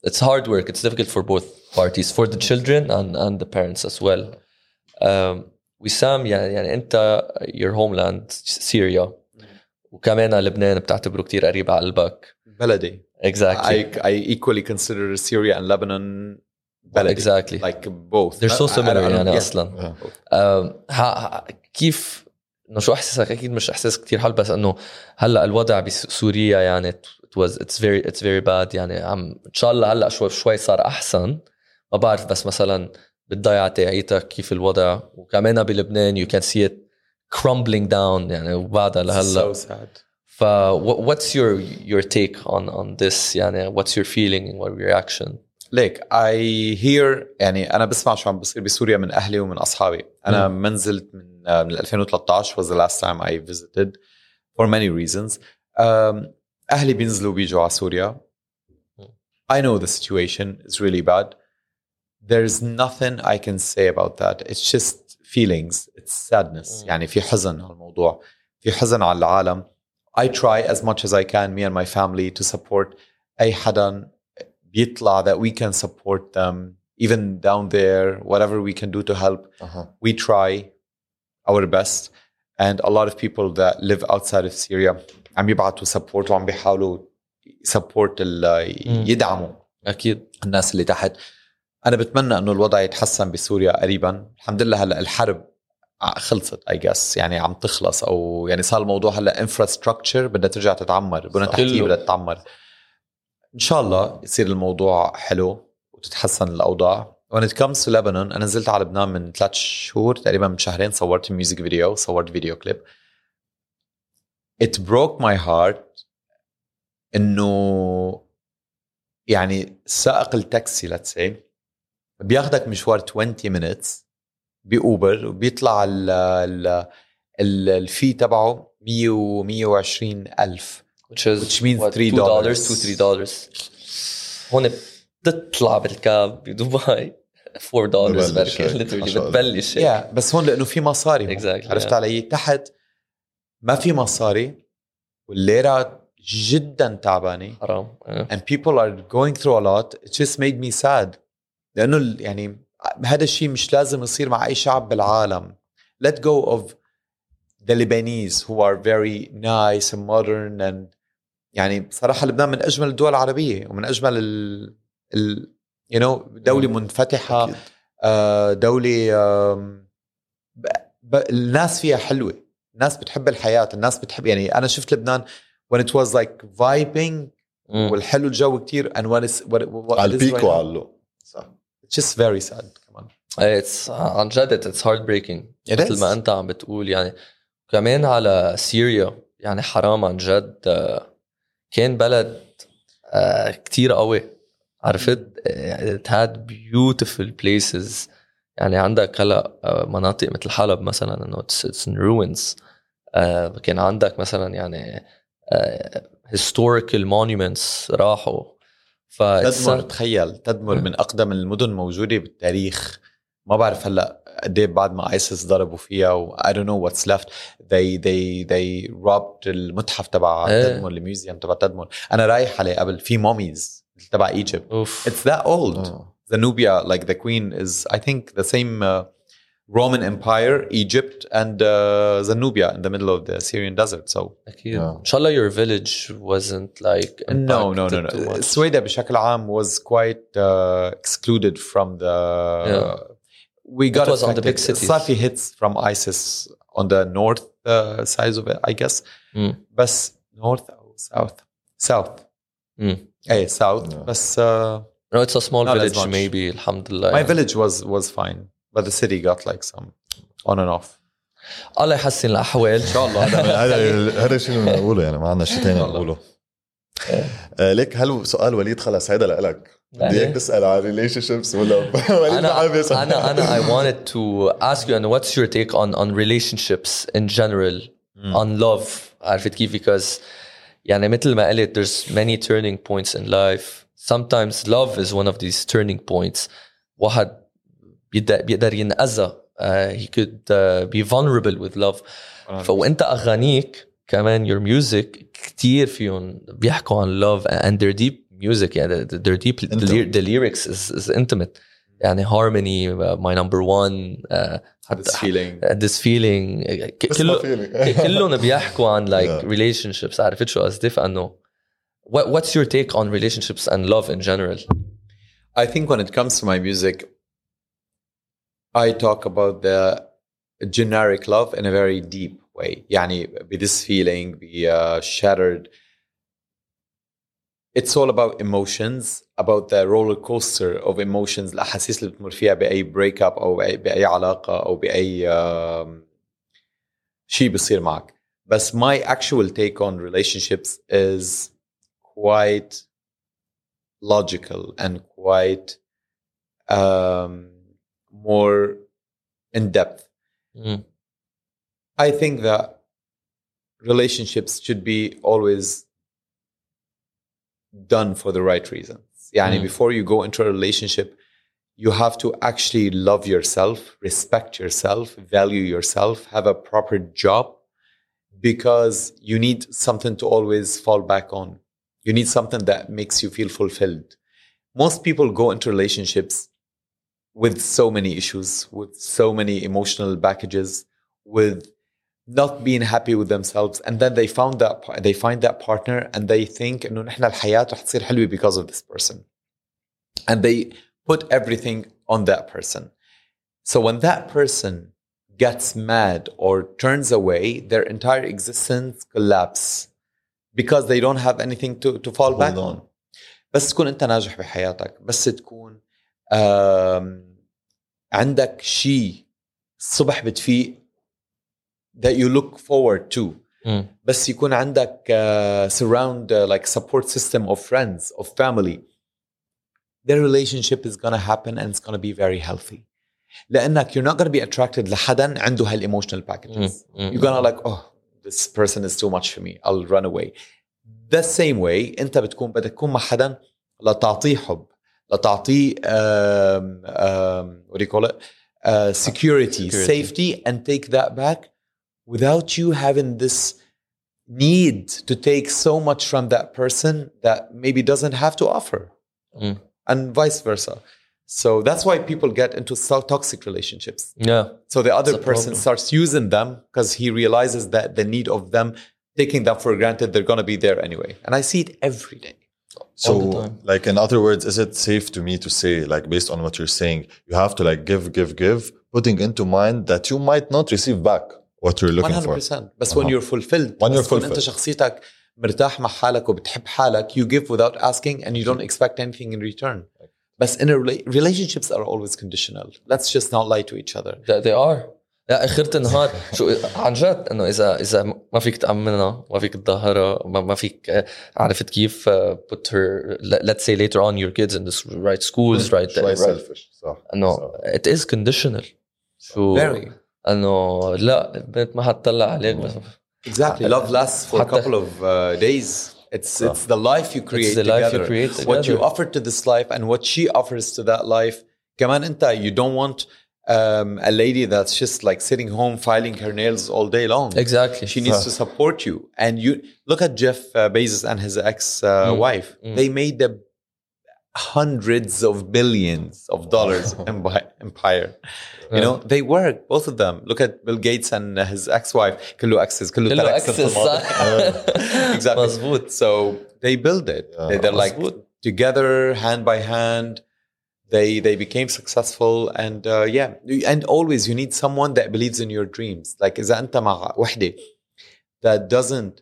it's hard work it's difficult for both parties for the children and, and the parents as well um, وسام يعني يعني انت your homeland سوريا وكمان لبنان بتعتبره كتير قريب على قلبك بلدي. Exactly. I, I equally consider Syria and Lebanon بلدي. Exactly. Like both. They're so similar يعني yeah. أصلا. Yeah. um, ها- كيف إنه شو أحساسك؟ أكيد مش إحساس كتير حلو بس إنه هلأ الوضع بسوريا يعني it was it's very it's very bad يعني. عم إن شاء الله هلأ شوي شوي صار أحسن. ما بعرف بس مثلا بالضيعة تاعيتك كيف الوضع. وكمان بلبنان you can see it crumbling down يعني. وبعدها لهلأ so sad. ف wha- what's your your take on on this يعني what's your feeling and what reaction ليك I hear يعني أنا بسمع شو عم بصير بسوريا من أهلي ومن أصحابي أنا ما نزلت من آه، من 2013 was the last time I visited for many reasons um, أهلي بينزلوا بيجوا على سوريا I know the situation is really bad there's nothing I can say about that it's just feelings it's sadness Mm. يعني في حزن على الموضوع في حزن على العالم I try as much as I can me and my family to support أي حدا بيطلع that we can support them even down there whatever we can do to help Uh-huh. we try our best and a lot of people that live outside of Syria عم يبعتوا support وعم بيحاولوا support ال- يدعموا اكيد الناس اللي تحت انا بتمنى انه الوضع يتحسن بسوريا قريبا الحمد لله هلا الحرب ع- خلصت اي جس يعني عم تخلص أو يعني صار الموضوع هلأ انفراستراكشر بدها ترجع تتعمر بنى. تحتيه. بدها تتعمر إن شاء الله يصير الموضوع حلو وتتحسن الأوضاع when it comes to Lebanon أنا نزلت على لبنان من ثلاث شهور تقريبا من شهرين صورت ميوزك فيديو صورت فيديو كليب it broke my heart إنه يعني سائق التاكسي let's say بياخدك مشوار 20 minutes بأوبر وبيطلع ال ال ال- الفي تبعه 100 و 120 ألف which is Which means what, $3 $2 dollars to 3 dollars هون بتطلع بالكاب بدبي 4 دولار بركي. بتبلش yeah. بس هون لأنه في مصاري. Exactly, عرفت yeah. علي تحت ما في مصاري والليرة جدا تعبانة حرام آه. and people are going through a lot it just made me sad لأنه يعني هذا الشيء مش لازم يصير مع أي شعب بالعالم. Let go of the Lebanese who are very nice and modern and يعني بصراحه لبنان من أجمل الدول العربية ومن أجمل ال, ال you know دولة منفتحة أكيد. آه، دولة آم، ب... الناس فيها حلوة. الناس بتحب الحياة الناس بتحب يعني أنا شفت لبنان when it was like vibing. والحلو الجو كتير and when it's what, what على البيك وعلى اللو. It's just very sad. كمان It's عن جد it's heartbreaking. It مثل is. ما أنت عم بتقول يعني كمان على سوريا يعني حرام عن جد. آه، كان بلد آه، كتير قوي. عرفت؟ آه، it had beautiful places. يعني عندك هلا مناطق مثل حلب مثلا إنه it's, in ruins. كان عندك مثلا يعني historical monuments راحوا. ف تدمر تخيل تدمر من أقدم المدن موجودة بالتاريخ ما بعرف هلأ قد إيه بعد ما ايسس ضربوا فيها و I don't know what's left they they they robbed المتحف تبع إيه. تدمر الميوزيوم تبع تدمر أنا رايح عليه قبل في موميز تبع ايجيبت that old. آه. Zenobia, like the queen, is I think the same uh, Roman Empire, Egypt, and uh, Zanubia in the middle of the Syrian desert. So, inshallah, your village wasn't like no, no, no, no. Sweida, بشكل عام, was quite uh, excluded from the. Yeah. We got it was on the big cities. Safi hits from ISIS on the north uh, side of it, I guess. Mm. But north or south? South. Mm. Hey, south. Yeah. But, uh, no, it's a small village, maybe. Alhamdulillah. My village was was fine but the city got like some on and off. الله يحسن الاحوال ان شاء الله هذا هذا الشيء اللي بنقوله يعني ما عندنا شيء ثاني والله. نقوله آه، ليك هل سؤال وليد خلص هيدا لإلك بدي يعني؟ اياك تسال عن ريليشن شيبس ولا وليد انا حابب يسأل. انا انا I wanted to ask you and what's your take on on relationships in general on love عرفت كيف because يعني مثل ما قلت there's many turning points in life sometimes love is one of these turning points واحد بيقدر بيقدر ينأذى uh, he could uh, be vulnerable with love فوانت اغانيك كمان your music كتير فيهم بيحكوا عن love and they're deep music يعني they're deep the, Intimate. the lyrics is, is intimate يعني harmony uh, my number one uh, this حتى feeling uh, this feeling ك- بس ما كله فيني كلهم بيحكوا عن like Yeah. relationships عرفت شو قصدي فانه what, what's your take on relationships and love in general I think when it comes to my music I talk about the generic love in a very deep way يعني be this feeling be uh, shattered it's all about emotions about the roller coaster of emotions الاحاسيس اللي بتمر فيها باي بريك اب او باي, بأي علاقه او باي um, شيء بيصير معك بس my actual take on relationships is quite logical and quite um, more in depth Mm. I think that relationships should be always done for the right reasons. Yeah, Mm. before you go into a relationship, you have to actually love yourself, respect yourself, value yourself, have a proper job because you need something to always fall back on. You need something that makes you feel fulfilled. Most people go into relationships with so many issues, with so many emotional packages, with not being happy with themselves, and then they found that they find that partner, and they think إنه نحن الحياة رح تصير حلوة because of this person, and they put everything on that person. So when that person gets mad or turns away, their entire existence collapse because they don't have anything to to fall back Hold on. on. بس تكون انت ناجح بحياتك بس تكون آم، عندك شيء الصبح بتفيق that you look forward to Mm. بس يكون عندك uh, surround uh, like support system of friends of family the relationship is gonna happen and it's gonna be very healthy لانك you're not gonna be attracted لحدا عنده هالايموشنال packages you're gonna like oh this person is too much for me I'll run away the same way انت بتكون بدك تكون مع حدا لتعطيه حب لتعطيه um, um, what do you call it uh, security, Security. safety and take that back without you having this need to take so much from that person that maybe doesn't have to offer Mm. and vice versa so that's why people get into so toxic relationships yeah so the other It's a person problem. starts using them because he realizes that the need of them taking them for granted they're going to be there anyway and i see it every day So, All the time. like in other words, is it safe to me to say, like based on what you're saying, you have to like give, give, give, putting into mind that you might not receive back what you're looking for. 100% بس when أها. you're fulfilled When you're بس تكون انت fulfilled. شخصيتك مرتاح مع حالك وبتحب حالك you give without asking and you don't expect anything in return بس in a rela- relationships are always conditional let's just not lie to each other They, they are لا اخرة النهار شو عن جد انه اذا اذا ما فيك تامنها ما فيك تظهرها ما, ما فيك آه، عرفت كيف آه، put her let- let's say later on your kids in the right schools right, شوي right selfish صح انه صح. it is conditional شو very انه لا البنت ما حتطلع عليك بس exactly love lasts for a couple of uh, days it's it's the life you create the life you together. create what you together. offer to this life and what she offers to that life كمان انت you don't want um, a lady that's just like sitting home filing her nails all day long exactly She needs to support you. And you look at Jeff uh, Bezos and his ex uh, wife. Mm. They made the hundreds of billions of dollars [laughs] empi- empire. You know, they work, both of them. Look at Bill Gates and his ex-wife. كله access, كله كله ترى access access، الموضوع. exactly. مزبوط. So they build it. Yeah. They, they're like مزبوط. together, hand by hand. They they became successful, and uh, yeah, and always you need someone that believes in your dreams. Like إذا أنت مع وحدة that doesn't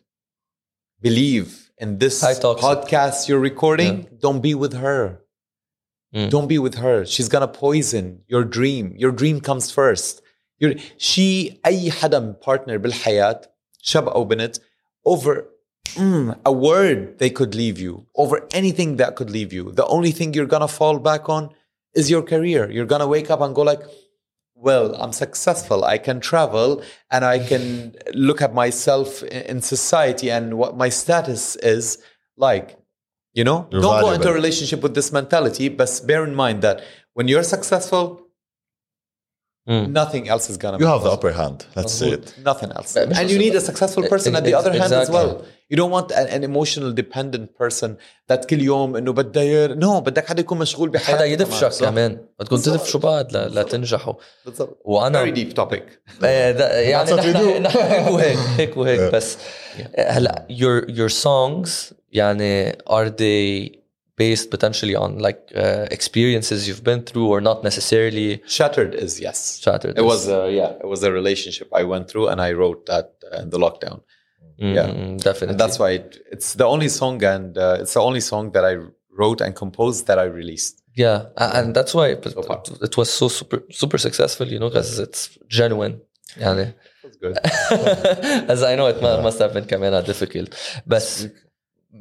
believe in this High toxic. podcast you're recording, don't be with her. Mm. Don't be with her. She's gonna poison your dream. Your dream comes first. You're, she أي حدا partner بالحياة شاب أو بنت over mm, a word they could leave you over anything that could leave you. The only thing you're gonna fall back on is your career. You're gonna wake up and go like, well, I'm successful. I can travel and I can look at myself in society and what my status is like. You know, You're don't go into a relationship with this mentality, but bear in mind that when you're successful, Mm. nothing else is gonna. You be have the possible. upper hand. Let's say it. Nothing else. But- but And you also- need a successful person at the Ex- other hand as exactly. well. You don't want an, an emotional dependent person that كل يوم انه بدها ير... no بدك حدا يكون مشغول بحياته حدا يدفشك صح؟ كمان بدكم تدفشوا بعض ل- لتنجحوا بالضبط. وانا Very deep topic. [laughs] إيه، ده- يعني That's what we نحن do. نحن هيك وهيك هيك وهيك بس هلا your your songs يعني are they based potentially on like uh, experiences you've been through or not necessarily. Shattered is yes. Shattered it is. was a, yeah it was a relationship i went through and i wrote that uh, in the lockdown. Mm, yeah. definitely. And that's why it, it's the only song and uh, it's the only song that i wrote and composed that i released. Yeah and that's why it, it was so super super successful you know because it's genuine. Yeah that's good. [laughs] As i know it yeah. must have been coming out difficult. But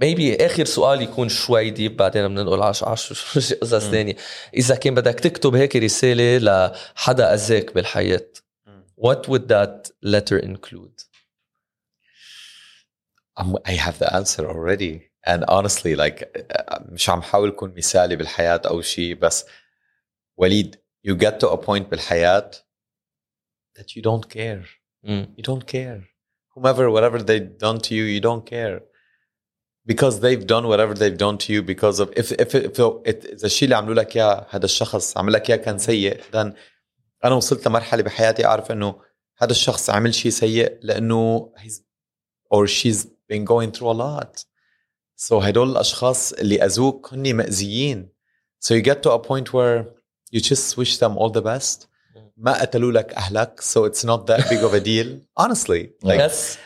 maybe اخر سؤال يكون شوي ديب بعدين بننقل على ش- على ش- ش- قصص ثانية اذا كان بدك تكتب هيك رساله لحدا اذاك بالحياة what would that letter include I'm, I have the answer already. And honestly, like uh, مش عم حاول كون مثالي بالحياة أو شيء بس وليد you get to a point بالحياة that you don't care. Mm. You don't care. Whomever, whatever they've done to you, you don't care. Because they've done whatever they've done to you because of if if if it- إذا الشيء اللي عملوا لك إياه هذا الشخص عمل لك إياه كان سيء then أنا وصلت لمرحلة بحياتي أعرف إنه هذا الشخص عمل شيء سيء لأنه he's or she's been going through a lot. So هدول الأشخاص اللي أذوك هني مأذيين. So you get to a point where you just wish them all the best. ما قتلوا لك أهلك so it's not that big of a deal. Honestly. Like, yes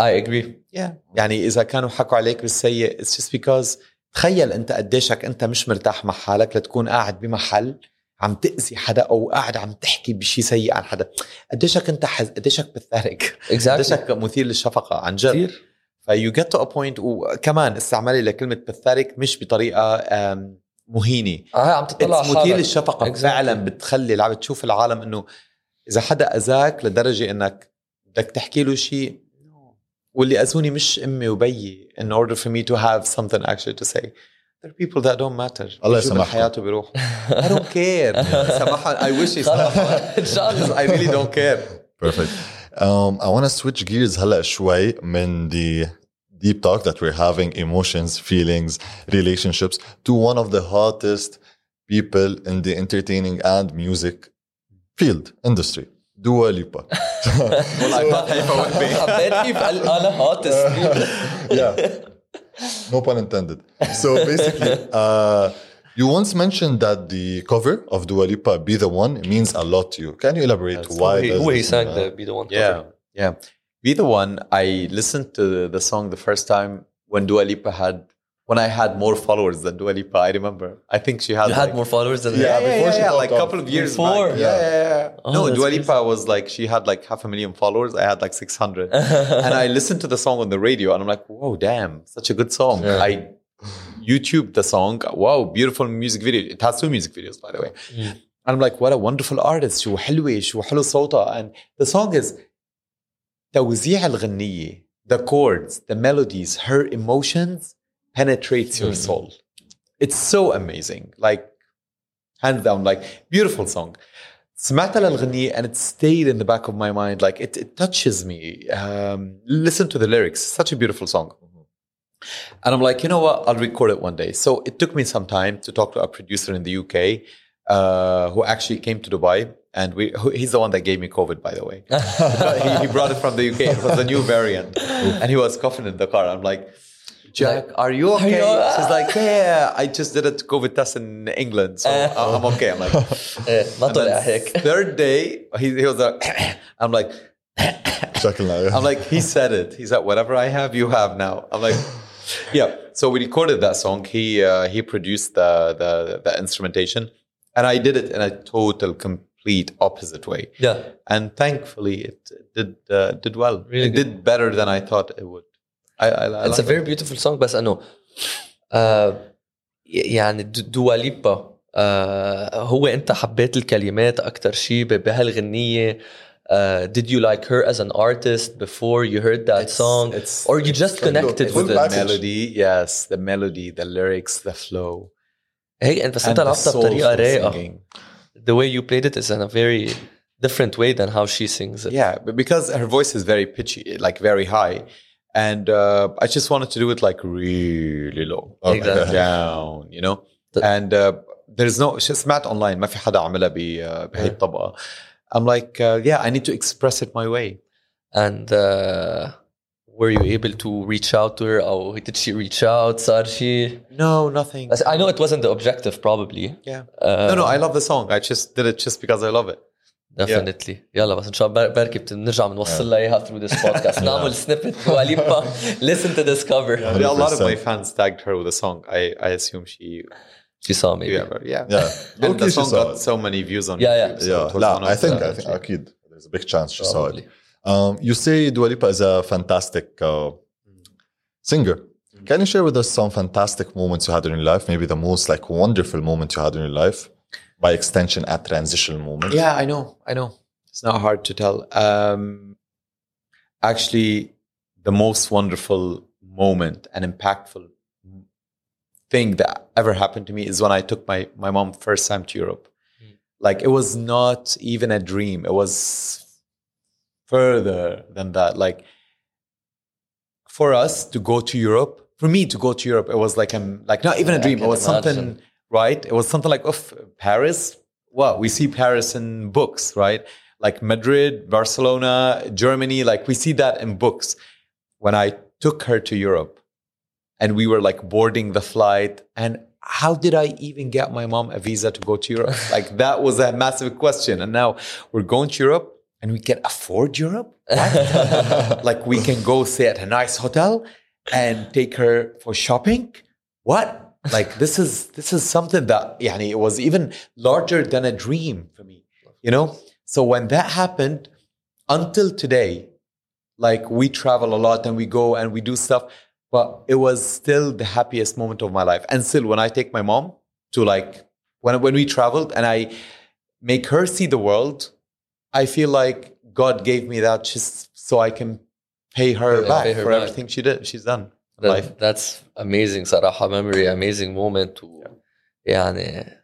I agree. Yeah. يعني إذا كانوا حكوا عليك بالسيء it's just because تخيل أنت قديشك أنت مش مرتاح مع حالك لتكون قاعد بمحل عم تأذي حدا أو قاعد عم تحكي بشيء سيء عن حدا. قديشك أنت حز... قديشك بتثارك exactly. قديشك مثير للشفقة عن جد. كثير. فيو جيت تو بوينت وكمان استعمالي لكلمة باثاريك مش بطريقة مهينة. آه عم تطلع مثير. للشفقة. Exactly. فعلا بتخلي العم بتشوف العالم إنه إذا حدا أذاك لدرجة إنك بدك تحكي له شيء واللي اذوني مش امي وبيي in order for me to have something actually to say there are people that don't matter الله بيجوا يسامحكم. بحياته بيروح I don't care [laughs] سامحهم I wish يسامحهم ان شاء الله [laughs] I really don't care Perfect. Um, I want to switch gears هلا شوي من the deep talk that we're having, emotions, feelings, relationships, to one of the hottest people in the entertaining and music field industry, Dua Lipa. well, I can't help it. I bet you [laughs] [laughs] Yeah. No pun intended. So basically, uh, you once mentioned that the cover of Dua Lipa, Be The One, means a lot to you. Can you elaborate That's why? Who, he sang the Be The One yeah. Yeah. Be The One, I listened to the song the first time when Dua Lipa had when I had more followers than Dua Lipa. I remember. I think she had You had like, more followers than Yeah, Yeah, yeah, before yeah, she yeah, popped like a off. couple of years Before? back. Yeah, yeah, yeah. Oh, no, that's Dua crazy. Lipa was like she had like half a million followers. I had like six hundred, [laughs] and I listened to the song on the radio, and I'm like, whoa, damn, such a good song. Yeah. I YouTube the song. Wow, beautiful music video. It has two music videos, by the way. Mm. And I'm like, what a wonderful artist. شو حلوة شو حلو صوتها. And the song is توزيع الغنية, the chords, the melodies, her emotions penetrates your Mm. soul. It's so amazing. Like, hands down, like, beautiful song. سمعت للغنية and it stayed in the back of my mind. Like, it, it touches me. Um, listen to the lyrics. Such a beautiful song. And I'm like, you know what? I'll record it one day. So it took me some time to talk to a producer in the UK uh, who actually came to Dubai. And we, who, he's the one that gave me COVID, by the way. he, he [laughs] brought it from the UK. It was a new variant. and he was coughing in the car. I'm like, Jack, like, are you okay? Are you She's like, yeah, yeah, I just did a COVID test in England, so uh, I'm okay. I'm like, [laughs] uh, third day, he, he was like, [coughs] I'm like, [coughs] I'm like, he said it. He's like, whatever I have, you have now. I'm like, [laughs] yeah. So we recorded that song. He uh, he produced the, the the instrumentation, and I did it in a total complete opposite way. Yeah. And thankfully, it did uh, did well. Really it good. did better than I thought it would. I, I, I It's a like very beautiful song بس انه آه يعني د- دوا ليبا آه هو انت حبيت الكلمات اكثر شيء ب- بهالغنيه uh, did you like her as an artist before you heard that It's- song it's- or you just it's connected full with the it package. melody. Yes, the melody, the lyrics, the flow. هيك انت بس and انت the لعبتها بطريقه soulful رايقه singing. the way you played it is in a very different way than how she sings it Yeah, but because her voice is very pitchy, like very high, and uh, I just wanted to do it like really low, Okay. Exactly. down, you know. The- And uh, there's no شو سمعت online ما في حدا عملها ب- بهي الطبقة. I'm like, uh, yeah, I need to express it my way. and uh, were you able to reach out to her or did she reach out صار شيء No, nothing. بس I know it wasn't the objective probably Yeah. uh, No, no, I love the song. I just did it just because I love it. definitely يلا بس ان شاء الله بركي بنرجع بنوصل لها اياها through this podcast نعمل سنيبت وليبا listen to this cover Yeah, a lot of my 100%. fans tagged her with the song. I, I assume she, she saw maybe yeah, yeah. Yeah. And Okay, the she song saw got it. so many views on Yeah, yeah. YouTube. so Yeah, it was لا, one of I think, the- I think أكيد there's a big chance she saw probably it. Um, you say Dua Lipa is a fantastic uh, singer. Can you share with us some fantastic moments you had in your life? Maybe the most like wonderful moment you had in your life. By extension, at transitional moment. Yeah, I know. I know. It's not hard to tell. Um, actually, the most wonderful moment and impactful thing that ever happened to me is when I took my my mom first time to Europe. Like it was not even a dream. It was further than that. Like for us to go to Europe, for me to go to Europe, it was like I'm like not even a dream. It can was something imagine. Right. It was something like of Paris. Well, we see Paris in books, right? Like Madrid, Barcelona, Germany. Like we see that in books. When I took her to Europe, and we were like boarding the flight, and how did I even get my mom a visa to go to Europe? [laughs] like that was a massive question. And now we're going to Europe, and we can afford Europe. [laughs] Like we can go stay at a nice hotel and take her for shopping. What? Like this is this is something that yani, it was even larger than a dream for me. You know? So when that happened, until today, like we travel a lot and we go and we do stuff, but it was still the happiest moment of my life. And still when I take my mom to like when when we traveled and I make her see the world. I feel like God gave me that just so I can pay her Yeah, back pay her for back. everything she did. She's done that, life. That's amazing Saraha. memory amazing moment و يعني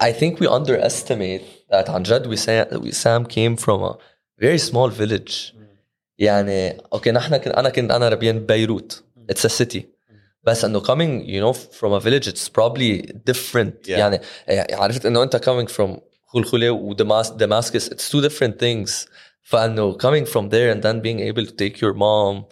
I think we underestimate that Anjad. Wissam came from a very small village يعني اوكي نحن كن انا كنت انا ربيان بيروت it's a city mm. بس انه coming you know from a village it's probably different yeah. يعني eh, عرفت انه انت coming from خلخله ودماسكس it's two different things فانه coming from there and then being able to take your mom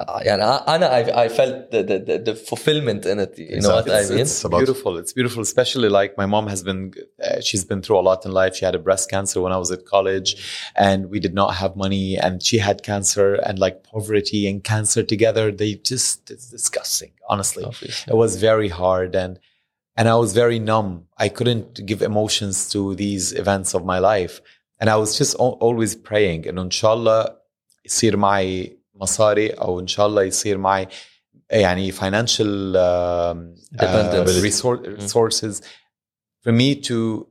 آه، يعني انا I, I felt the, the, the, the fulfillment in it you know what I it's, mean it's about- beautiful. It's beautiful, especially like my mom has been. Uh, she's been through a lot in life. She had a breast cancer when I was at college, and we did not have money. And she had cancer, and like poverty and cancer together, they just it's disgusting. Honestly, Obviously. it was very hard, and and I was very numb. I couldn't give emotions to these events of my life, and I was just al- always praying. And inshallah, يصير معي مصاري او ان شاء الله يصير معي يعني financial um, Dependence. uh, resor- resources for me to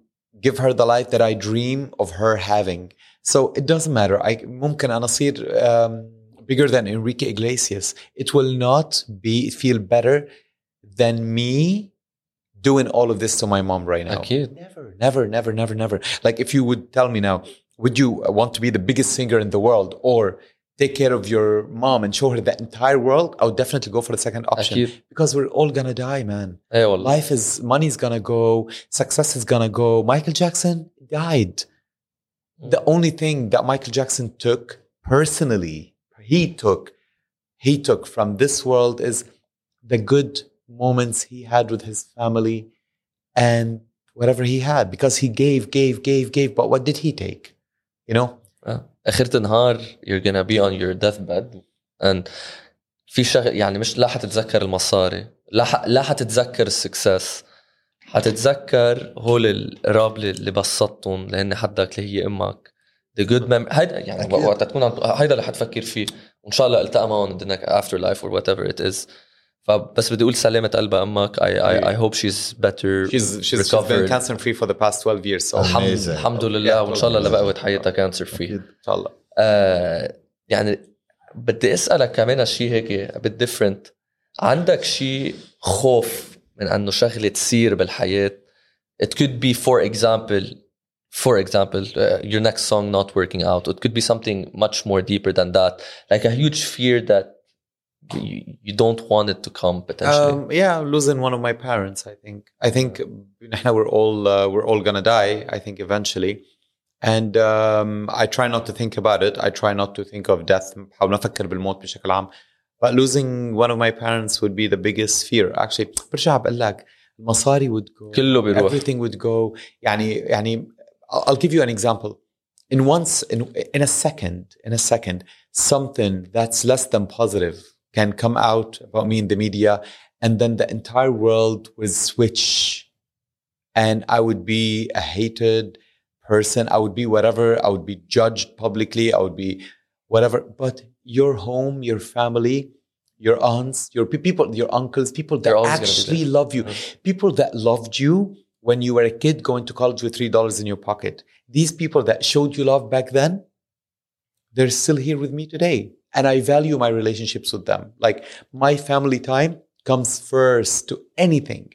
give her the life that I dream of her having. So it doesn't matter. I ممكن أنا أصير um, bigger than Enrique Iglesias. It will not be feel better than me doing all of this to my mom right now. أكيد Never, never, never, never, never. Like if you would tell me now, would you want to be the biggest singer in the world or take care of your mom and show her the entire world? I would definitely go for the second option أكيد because we're all gonna die, man. اي والله Life is money's gonna go, success is gonna go. Michael Jackson died. The only thing that Michael Jackson took personally, he took, he took from this world is the good moments he had with his family and whatever he had because he gave, gave, gave, gave. But what did he take? You know? آخرة النهار you're gonna be on your deathbed. And في شغل يعني مش لا حتتذكر المصاري. لا ح... لا حتتذكر السكسس. حتتذكر هول القراب اللي بسطتهم لأن حدك اللي هي أمك. The good memory هيدا يعني. وقت تكون عم هيدا اللي حتفكر فيه. وإن شاء الله التقى معهم the after life or whatever it is. فبس بدي أقول سلامة قلبها أمك اي اي اي هوب شيز بيتر شيز شيز بين كانسر فري فور ذا باست 12 ييرز الحمد لله وإن شاء الله لبقوة حياتها كانسر فري إن شاء الله. آه، يعني بدي أسألك كمان شيء هيك بيت ديفرنت عندك شيء خوف من إنه شغلة تصير بالحياة؟ ات كود بي فور اكزامبل for example uh, your next song not working out. It could be something much more deeper than that. Like a huge fear that you, you don't want it to come potentially Um, yeah, losing one of my parents. I think. I think [laughs] نحن we're all uh, we're all gonna die. I think eventually, and um, I try not to think about it. I try not to think of death. بحاول ما أفكر بالموت بشكل عام. But losing one of my parents would be the biggest fear. Actually, برجع بقول لك المصاري would go. كله بيروح Everything would go. يعني يعني I'll I'll give you an example. In once in in a second, in a second, something that's less than positive can come out about me in the media, and then the entire world would switch, and I would be a hated person. I would be whatever. I would be judged publicly. I would be whatever. But your home, your family, your aunts, your people, your uncles, people that They're always gonna be actually love you, people that loved you when you were a kid going to college with three dollars in your pocket. These people that showed you love back then, they're still here with me today. And I value my relationships with them. Like my family time comes first to anything.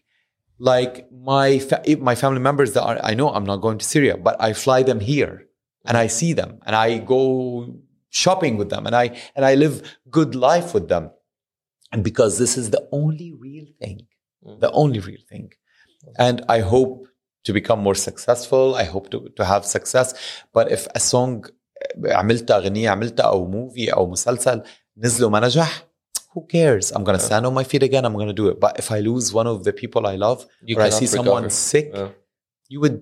Like my fa- my family members that are, I know I'm not going to Syria, but I fly them here and I see them and I go shopping with them and I and I live good life with them. And because this is the only real thing, mm. the only real thing. And I hope to become more successful. I hope to, to have success. But if a song عملتها أغنية عملتها أو movie أو مسلسل نزل وما نجح who cares? I'm gonna stand on my feet again. I'm gonna do it. But if I lose one of the people I love, you or I cannot see someone recover. sick, Yeah. you would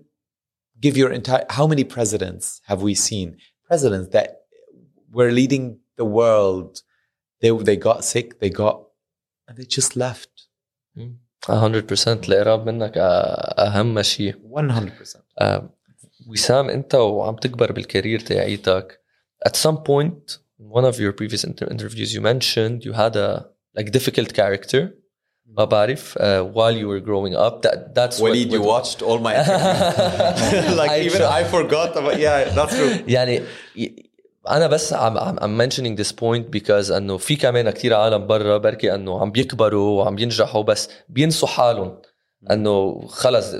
give your entire. How many presidents have we seen? Presidents that were leading the world, they they got sick, they got, and they just left. 100% القراب منك أ- اهم شيء 100%. آه، وسام انت وعم تكبر بالكارير تاعيتك at some point in one of your previous inter- interviews you mentioned you had a like difficult character ما بعرف uh, while you were growing up that that's what, Walid, you what- watched all my like I even try. I forgot about yeah, that's true. يعني أنا بس عم عم I'm mentioning this point because انه في كمان كثير عالم برا بركي انه عم بيكبروا وعم ينجحوا بس بينسوا حالهم إنه خلص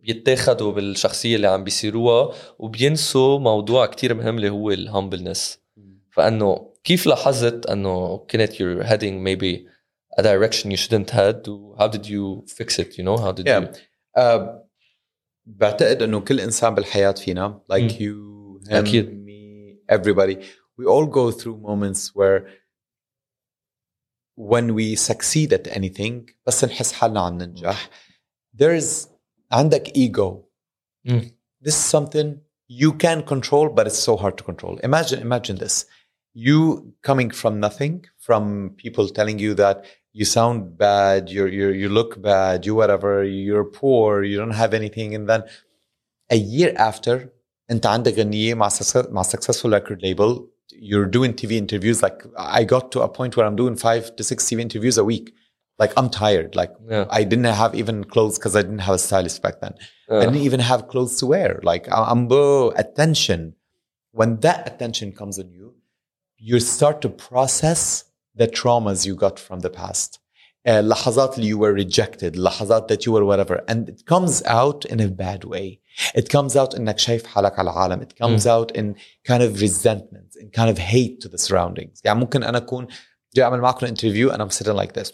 بيتاخدوا بالشخصية اللي عم بيصيروها وبينسوا موضوع كتير مهم اللي هو الهامبلنس فإنه كيف لاحظت إنه كانت يور هيدينج ميبي ا دايركشن يو شودنت هاد هاو ديد يو فيكس ات يو نو هاو ديد بعتقد إنه كل إنسان بالحياة فينا لايك يو أكيد. مي everybody وي اول جو ثرو مومنتس وير when we succeed at anything بس نحس حالنا عم ننجح. there's عندك ego Mm. this is something you can control but it's so hard to control imagine imagine this you coming from nothing from people telling you that you sound bad you you you look bad you whatever you're poor you don't have anything and then a year after انت عندك غنية مع success- مع successful record label you're doing TV interviews like I got to a point where I'm doing five to six TV interviews a week like I'm tired like yeah. I didn't have even clothes because I didn't have a stylist back then I didn't even have clothes to wear. Like I- I'm oh, attention. When that attention comes on you, you start to process the traumas you got from the past. Uh, لحظات اللي you were rejected, لحظات that you were whatever, and it comes out in a bad way. It comes out إنك شايف حالك على العالم. It comes out in kind of resentment, in kind of hate to the surroundings. يعني ممكن أنا أكون جاي أعمل معكم interview and I'm sitting like this.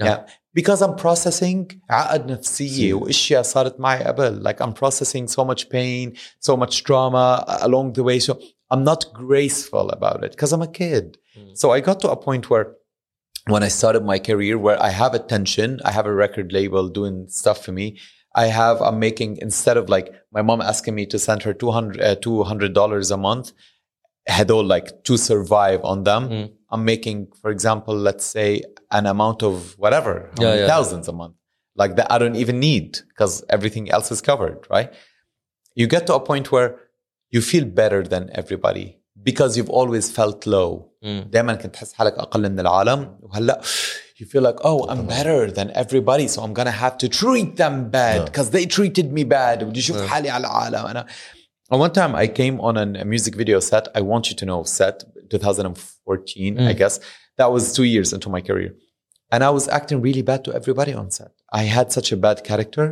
Yeah. Yeah. Because I'm processing عقد نفسية نفسية. واشياء صارت معي قبل. Like I'm processing so much pain, so much trauma along the way. So I'm not graceful about it because I'm a kid. Mm. So I got to a point where when I started my career where I have attention, I have a record label doing stuff for me. I have, I'm making, instead of like my mom asking me to send her 200, uh, $200 a month, هدول like to survive on them. Mm. I'm making, for example, let's say an amount of whatever, how Yeah, many yeah. thousands a month. Like that I don't even need because everything else is covered, right? You get to a point where you feel better than everybody because you've always felt low. Mm. دائما كنت تحس حالك اقل من العالم وهلا you feel like oh I'm better than everybody so I'm gonna have to treat them bad Yeah. because they treated me bad بدي اشوف Yeah. حالي على العالم انا And one time I came on an- a music video set. I want you to know set 2014, I Mm. guess. That was two years into my career. And I was acting really bad to everybody on set. I had such a bad character.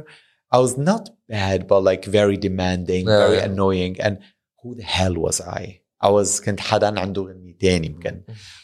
I was not bad, but like very demanding, Yeah, very yeah. annoying. And who the hell was I? I was كنت حدا عنده غنيتين يمكن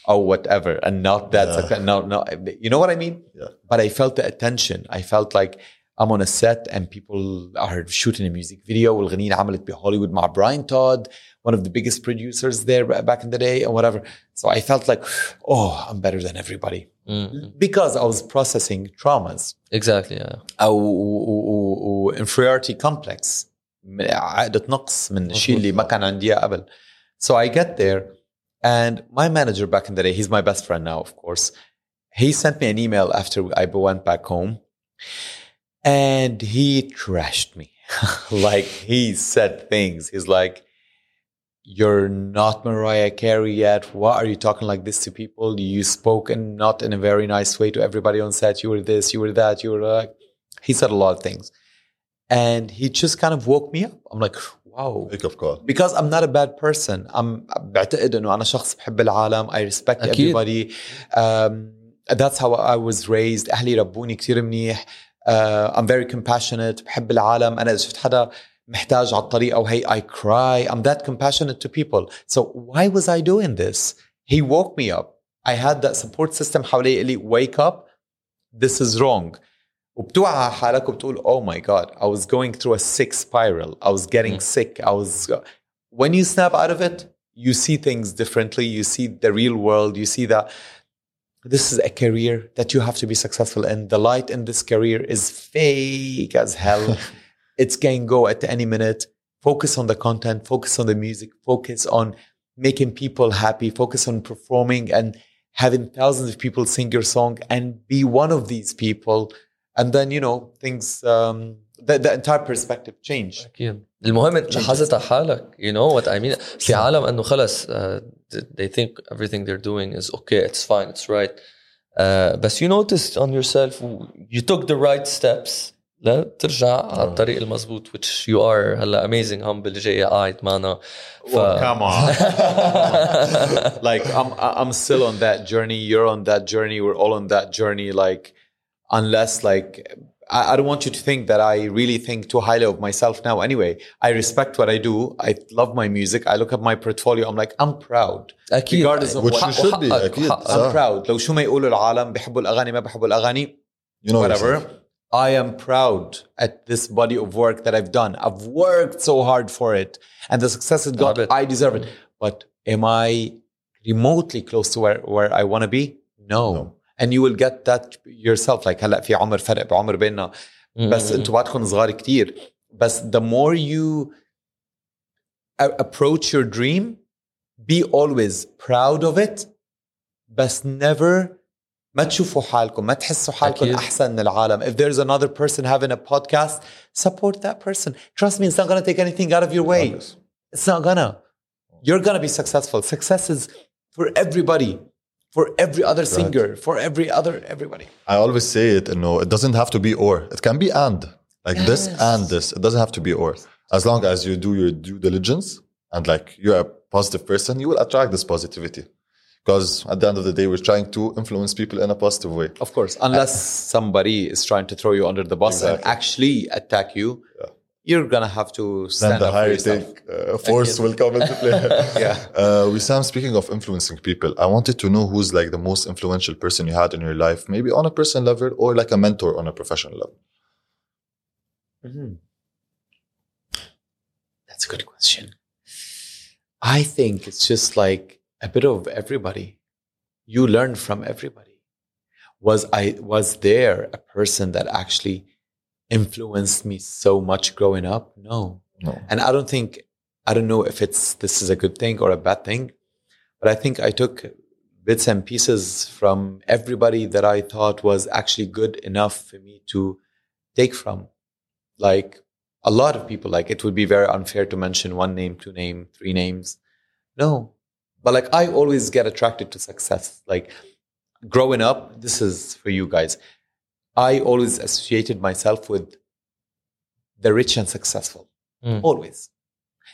or whatever and not that Yeah. no no you know what I mean Yeah. but I felt the attention I felt like I'm on a set and people are shooting a music video والغنية عملت بهوليوود مع Brian Todd one of the biggest producers there back in the day and whatever so I felt like oh I'm better than everybody Mm. because I was processing traumas exactly yeah او و- و- و- inferiority complex من- عقدة نقص من الشيء اللي ما كان عندي إياه قبل so I get there and my manager back in the day he's my best friend now of course he sent me an email after I went back home and he trashed me [laughs] like he said things he's like you're not Mariah Carey yet. Why are you talking like this to people? You spoke and not in a very nice way to everybody on set. You were this, you were that, you were like. He said a lot of things. And he just kind of woke me up. I'm like, wow. wake up call Because I'm not a bad person. I'm بعتقد انه انا شخص بحب العالم. I respect أكيد. everybody. Um, that's how I was raised. اهلي ربوني كثير منيح. Uh, I'm very compassionate. بحب العالم. انا اذا شفت حدا محتاج على الطريق او hey I cry. I'm that compassionate to people. So why was I doing this? He woke me up. I had that support system حوالي اللي wake up. This is wrong. وبتوعى على حالك وبتقول oh my god I was going through a sick spiral I was getting sick I was when you snap out of it you see things differently you see the real world you see that this is a career that you have to be successful in the light in this career is fake as hell [laughs] it's can go at any minute focus on the content focus on the music focus on making people happy focus on performing and having thousands of people sing your song and be one of these people and then you know things um the, the entire perspective change اكيد المهم لاحظت على حالك you know what I mean في عالم انه خلص uh, they think everything they're doing is okay it's fine it's right uh, بس you noticed on yourself you took the right steps لا ترجع على الطريق المضبوط which you are هلا amazing humble جاي قاعد معنا ف... Well, come on. [laughs] like I'm I'm still on that journey. You're on that journey. We're all on that journey. Like unless like I, I don't want you to think that I really think too highly of myself now. Anyway, I respect what I do. I love my music. I look at my portfolio. I'm like I'm proud. اكيد Regardless of Which what you should be, وحقك- أكيد. وحقك. I'm صح. proud. لو شو ما يقولوا العالم بيحبوا الاغاني ما بيحبوا الاغاني You know whatever. yourself. I am proud at this body of work that I've done. I've worked so hard for it, and the success it got, bet. I deserve it. But am I remotely close to where, where I want to be? No. No. And you will get that yourself. Like هلا في عمر فرق بعمر بيننا بس انتوا بعدكم صغار كتير. بس the more you a- approach your dream, be always proud of it. بس never ما تشوفوا حالكم ما تحسوا حالكم أكيد. احسن من العالم if there's another person having a podcast support that person trust me it's not going to take anything out of your way Obvious. it's not gonna you're gonna be successful success is for everybody for every other singer for every other everybody I always say it, you know, it doesn't have to be or. It can be and. Like this and this. It doesn't have to be or. As long as you do your due diligence and like you're a positive person, you will attract this positivity. Because at the end of the day, we're trying to influence people in a positive way. of course unless somebody is trying to throw you under the bus and actually attack you you're gonna have to Then stand the up for higher yourself take uh, force will come into play. [laughs] Yeah. [laughs] Uh, Wissam, speaking of influencing people, I wanted to know who's like the most influential person you had in your life, maybe on a personal level or like a mentor on a professional level. Mhm. That's a good question. I think it's just like a bit of everybody. You learn from everybody. Was I was there a person that actually influenced me so much growing up? No. No. And I don't think I don't know if it's this is a good thing or a bad thing, but I think I took bits and pieces from everybody that I thought was actually good enough for me to take from. Like a lot of people, like it would be very unfair to mention one name, two name, three names. No. But like I always get attracted to success. Like growing up, this is for you guys. I always associated myself with the rich and successful. Mm. Always.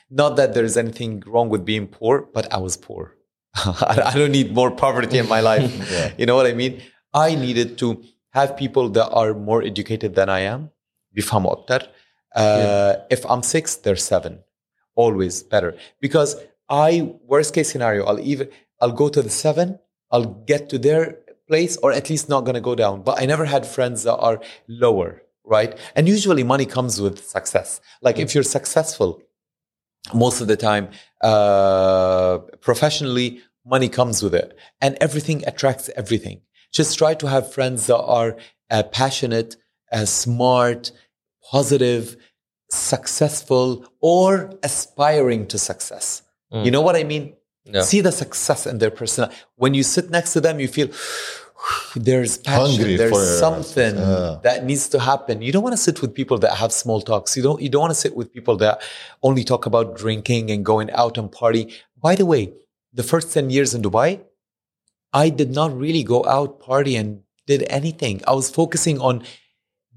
Not that there is anything wrong with being poor, but I was poor. [laughs] I I don't need more poverty in my life. [laughs] Yeah. You know what I mean? I needed to have people that are more educated than I am. بيفهموا أكتر. Uh, If I'm six, they're seven. Always better. Because I, worst case scenario, I'll even, I'll go to the seven, I'll get to their place, or at least not gonna go down. But I never had friends that are lower, right? And usually money comes with success. Like if you're successful, most of the time uh, professionally money comes with it and everything attracts everything just try to have friends that are uh, passionate uh, smart positive successful or aspiring to success you know what i mean Yeah. see the success in their personal when you sit next to them you feel there's passion Hungry there's something that needs to happen. You don't want to sit with people that have small talks. You don't you don't want to sit with people that only talk about drinking and going out and party. By the way, the first 10 years in Dubai, I did not really go out party and did anything. I was focusing on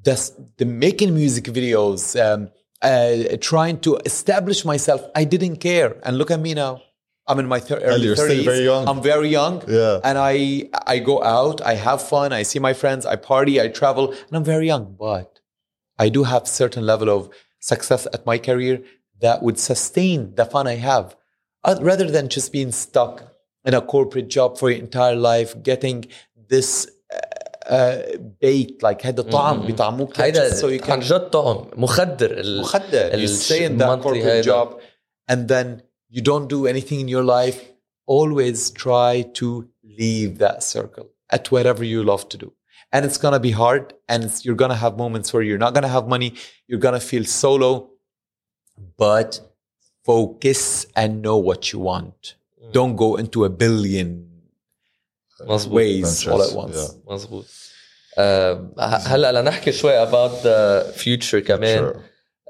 the, the making music videos, um, uh, trying to establish myself. I didn't care. And look at me now. I'm in my thir- early you're still 30s. very young. I'm very young Yeah. and I I go out, I have fun, I see my friends, I party, I travel, and I'm very young. But I do have certain level of success at my career that would sustain the fun I have, uh, rather than just being stuck in a corporate job for your entire life, getting this uh, uh, baked like هذا طعم بيطعموك هيدا just so you عن can جد طعم مخدر ال- مخدر. You الش- stay in that المنطقي corporate هيدا. job and then you don't do anything in your life. Always try to leave that circle at whatever you love to do. And it's going to be hard. And it's, you're going to have moments where you're not going to have money. You're going to feel solo. But focus and know what you want. Don't go into a billion مظبوط ways all at Ventures, once. yeah. مظبوط آه، هلا لنحكي شوي about the future كمان Sure.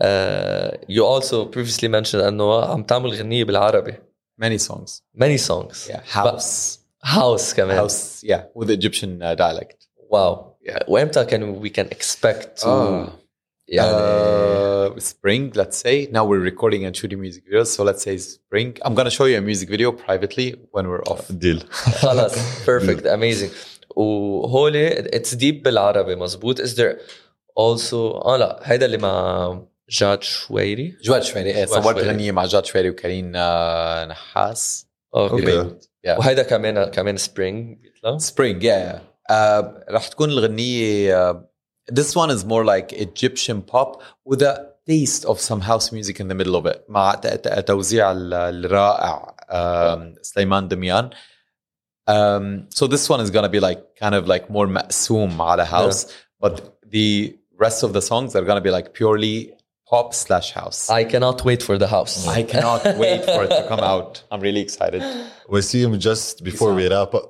آه، you also previously mentioned انه عم تعمل غنية بالعربي Many songs. many songs Yeah. House. house كمان house yeah with Egyptian uh, dialect واو Yeah. وامتى can we can expect to Ah. يعني uh, spring let's say now we're recording and shooting music videos so let's say spring i'm gonna show you a music video privately when we're off deal خلاص [laughs] perfect amazing وهولي it's deep بالعربي مزبوط is there also اه لا هيدا اللي مع جاد شويري جواد شويري ايه جواد صورت شويري. غنية مع جاد شويري وكريم آه، نحاس اوكي اوكي Yeah. وهيدا كمان كمان سبرينج بيطلع spring yeah uh, راح تكون الغنية uh, this one is more like Egyptian pop with a taste of some house music in the middle of it مع ت- ت- توزيع ال- الرائع um, سليمان دميان um, so this one is gonna be like kind of like more مقسوم على house but the rest of the songs are gonna be like purely pop slash house I cannot wait for the house I cannot wait for it to come [laughs] out I'm really excited Wasim, just before we wrap up.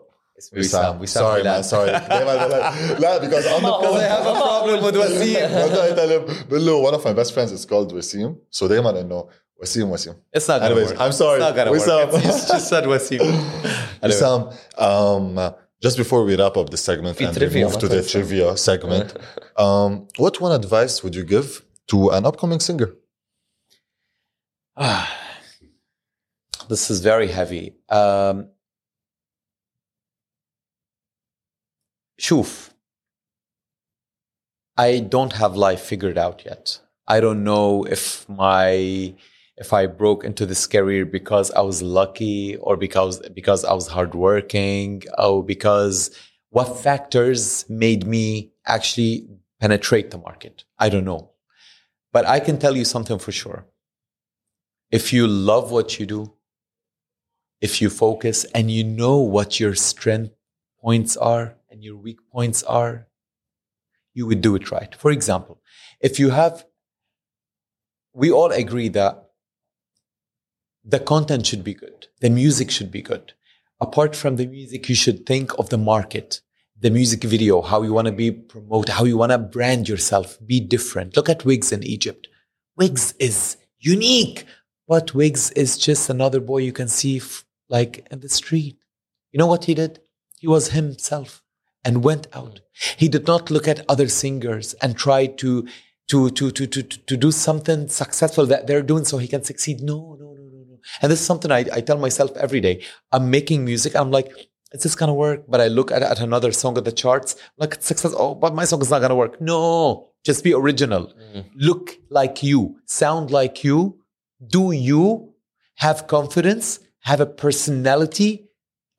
Wissam, Wissam sorry Bilal. man, sorry. دايما [laughs] لا- لا because I'm the Because I have a problem with Wasim. والله يتعلم. بقول له one of my best friends is called Wasim so دايما انه وسيم وسيم It's not gonna Anyways, work. I'm sorry. It's not gonna Wissam. work. It's, it's just said Wasim. Anyway. [laughs] Wissam, um, uh, just before we wrap up the segment في and we trivia move to the مثلاً. trivia segment, um, what one advice would you give to an upcoming singer? this is very heavy. Um, شوف I don't have life figured out yet. I don't know if my if I broke into this career because I was lucky or because because I was hardworking or because what factors made me actually penetrate the market. I don't know. But I can tell you something for sure. If you love what you do, if you focus and you know what your strength points are and your weak points are, you would do it right. For example, if you have, we all agree that the content should be good, the music should be good. Apart from the music, you should think of the market, the music video, how you want to be promoted, how you want to brand yourself, be different. Look at Wegz in Egypt. Wegz is unique, but Wegz is just another boy you can see f- like in the street. You know what he did? He was himself and went out. He did not look at other singers and try to to to to to to, to do something successful that they're doing so he can succeed. No, no, no, no, no. And this is something I, I tell myself every day. I'm making music. I'm like, is this gonna work? But I look at, at another song at the charts, like it's success. Oh, but my song is not gonna work. No, just be original. Mm. Look like you, sound like you, do you, have confidence, have a personality,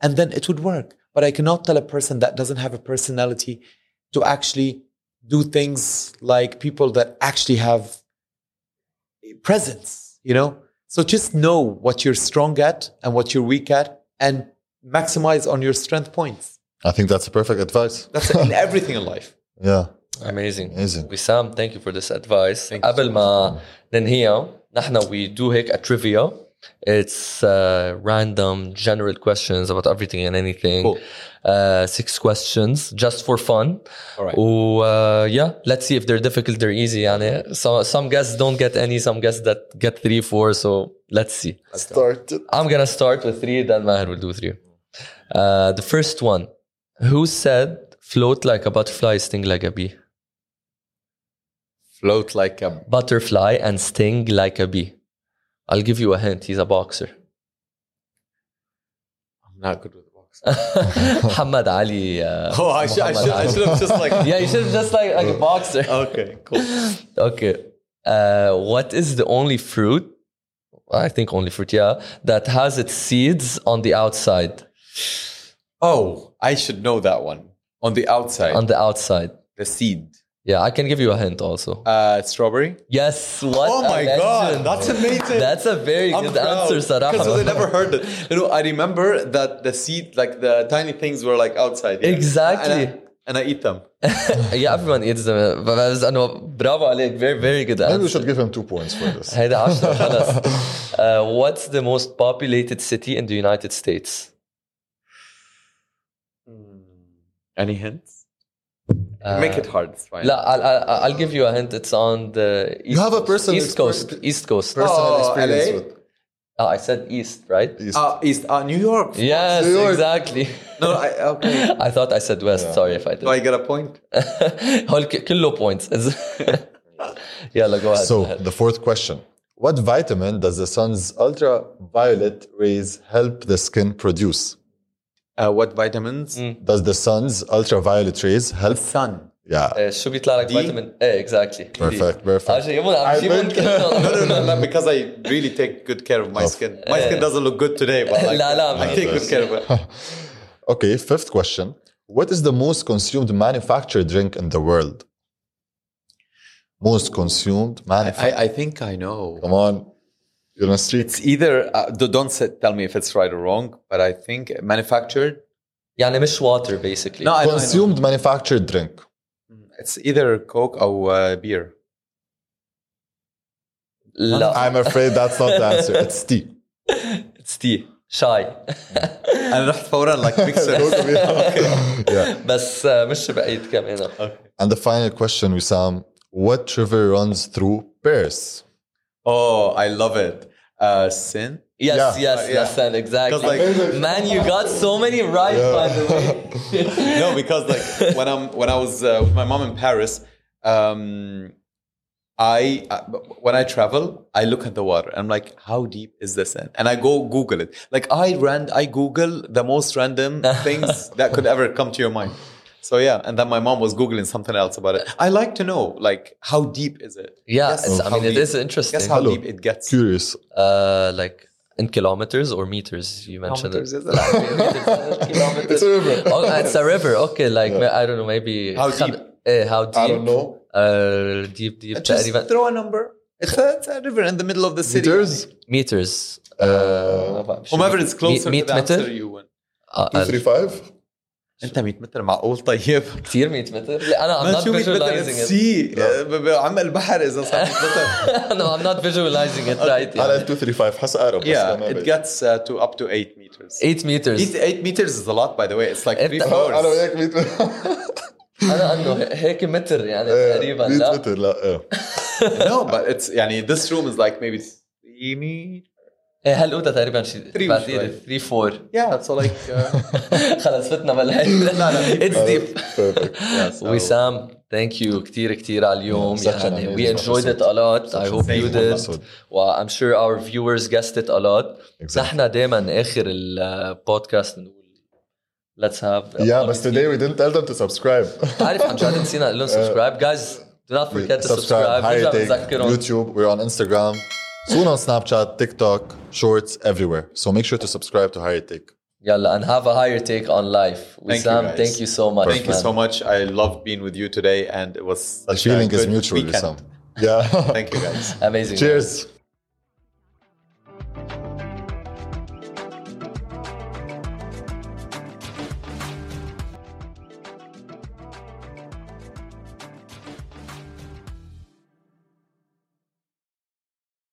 and then it would work. But I cannot tell a person that doesn't have a personality to actually do things like people that actually have presence, you know? So just know what you're strong at and what you're weak at and maximize on your strength points. I think that's a perfect advice. That's in everything [laughs] in life. Yeah, amazing amazing. وسام thank you for this advice Thank you قبل ما ننهيها نحن we do هيك a trivia it's uh, random general questions about everything and anything Cool. uh, six questions just for fun All right. و uh, yeah let's see if they're difficult they're easy يعني so some guests don't get any some guests that get three four so let's see Started. I'm gonna start with three, then Maher will do three. Uh, the first one, who said float like a butterfly, sting like a bee? Float like a Butterfly and sting like a bee. I'll give you a hint. He's a boxer. I'm not good with. [laughs] Muhammad Ali. Uh, [laughs] Oh, I should, I should, I should have just like. [laughs] Yeah, you should have just like like a boxer. Okay, cool. Okay. Uh, what is the only fruit? I think only fruit, yeah, that has its seeds on the outside. Oh, I should know that one. On the outside. On the outside. The seed. Yeah, I can give you a hint also. Uh, strawberry. Yes. What oh my legend. god, that's amazing. That's a very I'm good proud, answer, Sarah. Because I never heard it. You know, I remember that the seed, like the tiny things, were like outside. Yeah. Exactly. And I, and I, eat them. [laughs] yeah, everyone eats them. But I was, know, bravo, Alec. Very, very good. Answer. Maybe we should give him two points for this. uh, what's the most populated city in the United States? Any hints? Uh, Make it uh, hard. It's fine. La, I'll, I'll, I'll give you a hint. It's on the East you have a personal East Coast. East Coast. Personal oh, experience LA? with. Oh, I said East, right? East. Uh, East. Uh, New York. Yes, New York. exactly. no, I, [laughs] okay. I thought I said West. Yeah. Sorry if I did. Do I get a point? [laughs] Whole points. [laughs] yeah, go ahead. So, ahead. the fourth question. What vitamin does the sun's ultraviolet rays help the skin produce? Uh, what vitamins? Does the sun's ultraviolet rays help? Sun. Yeah, إيه، شو بيطلع لك D? فيتامين ايه exactly perfect, perfect. عشان يبون عم I جيبون think- كلهم. No, no, no, no, because I really take good care of my skin. My skin doesn't look good today, but like, لا، [laughs] لا، I take good care of it. [laughs] Okay, fifth question. What is the most consumed manufactured drink in the world? Most consumed manufactured. I, I think I know. Come on, you're on the street. It's either, uh, d- don't say, tell me if it's right or wrong, but I think manufactured. يعني مش water basically No, I know, I know. Consumed manufactured drink. It's either Coke or uh, beer. لا I'm [laughs] afraid that's not the answer. It's tea. [laughs] it's tea شاي أنا رحت فورا like mixer. yeah. بس آه، مش بعيد كمان And the final question, Wissam. What river runs through Paris? Oh, I love it. Uh, Seine. Yes, Yeah. yes, Uh, yeah. yes, and exactly. 'Cause, like- Man, you got so many right, by the way. [laughs] no, because like when I'm when I was uh, with my mom in Paris, um, I uh, when I travel, I look at the water. And I'm like, how deep is this in? And I go Google it. Like I ran, I Google the most random [laughs] things that could ever come to your mind. So yeah, and then my mom was googling something else about it. I like to know, like, how deep is it? Yeah, guess, I mean, deep, it is interesting. Guess how Hello. deep it gets. Curious. Uh, like in kilometers or meters? You mentioned it. [laughs] it? it's a river. Oh, it's a river. Okay, like yeah. I don't know, maybe how deep? Eh, how deep? I don't know. Uh, deep, deep. Just throw a number. It's a, it's a, river in the middle of the city. Meters. Meters. Uh, whomever is closer meet, meet to the answer you win. Uh, Two, three, five. Uh, انت 100 متر معقول؟ [laughs] طيب. كثير 100 متر. لا أنا ام نوت فيجوالايزنج سي عم البحر إذا صار 100 متر. أنا ام نوت فيجوالايزنج ات رايت على 235 حس اقرب بس yeah, it gets uh, to up to 8 meters. 8 meters. 8, 8 meters is a lot by the way. It's 3 floors أنا وياك 100 متر. [laughs] أنا أنه هيك متر يعني إيه، تقريبا لا؟ 100 متر لا إيه. [laughs] no but it's يعني this room is like maybe 3 meters. إيه هالأوضة تقريبا شي 3 4 يا سو لايك خلص فتنا بالهي إيه؟ [laughs] لا لا. اتس ديب oh, [laughs] وسام ثانك يو كثير كثير على اليوم. يعني وي انجويد ات ا لوت اي هوب يو ديد وام شور اور فيورز جاست ات ا لوت نحن دائما آخر البودكاست uh, نقول ليتس هاف يا بس today وي didn't تيل ذم تو سبسكرايب عارف عن جد نسينا. نقول لهم [laughs] سبسكرايب جايز do not forget to subscribe. نرجع بنذكرهم. YouTube. We're on Instagram. Soon on Snapchat, TikTok, Shorts, everywhere. So make sure to subscribe to Higher Take. Yalla, and have a higher take on life. Wissam, thank, Sam, you, thank you so much. Thank you so much. I loved being with you today, and it was the feeling is mutual, Yeah. [laughs] thank you, guys. Amazing. Cheers.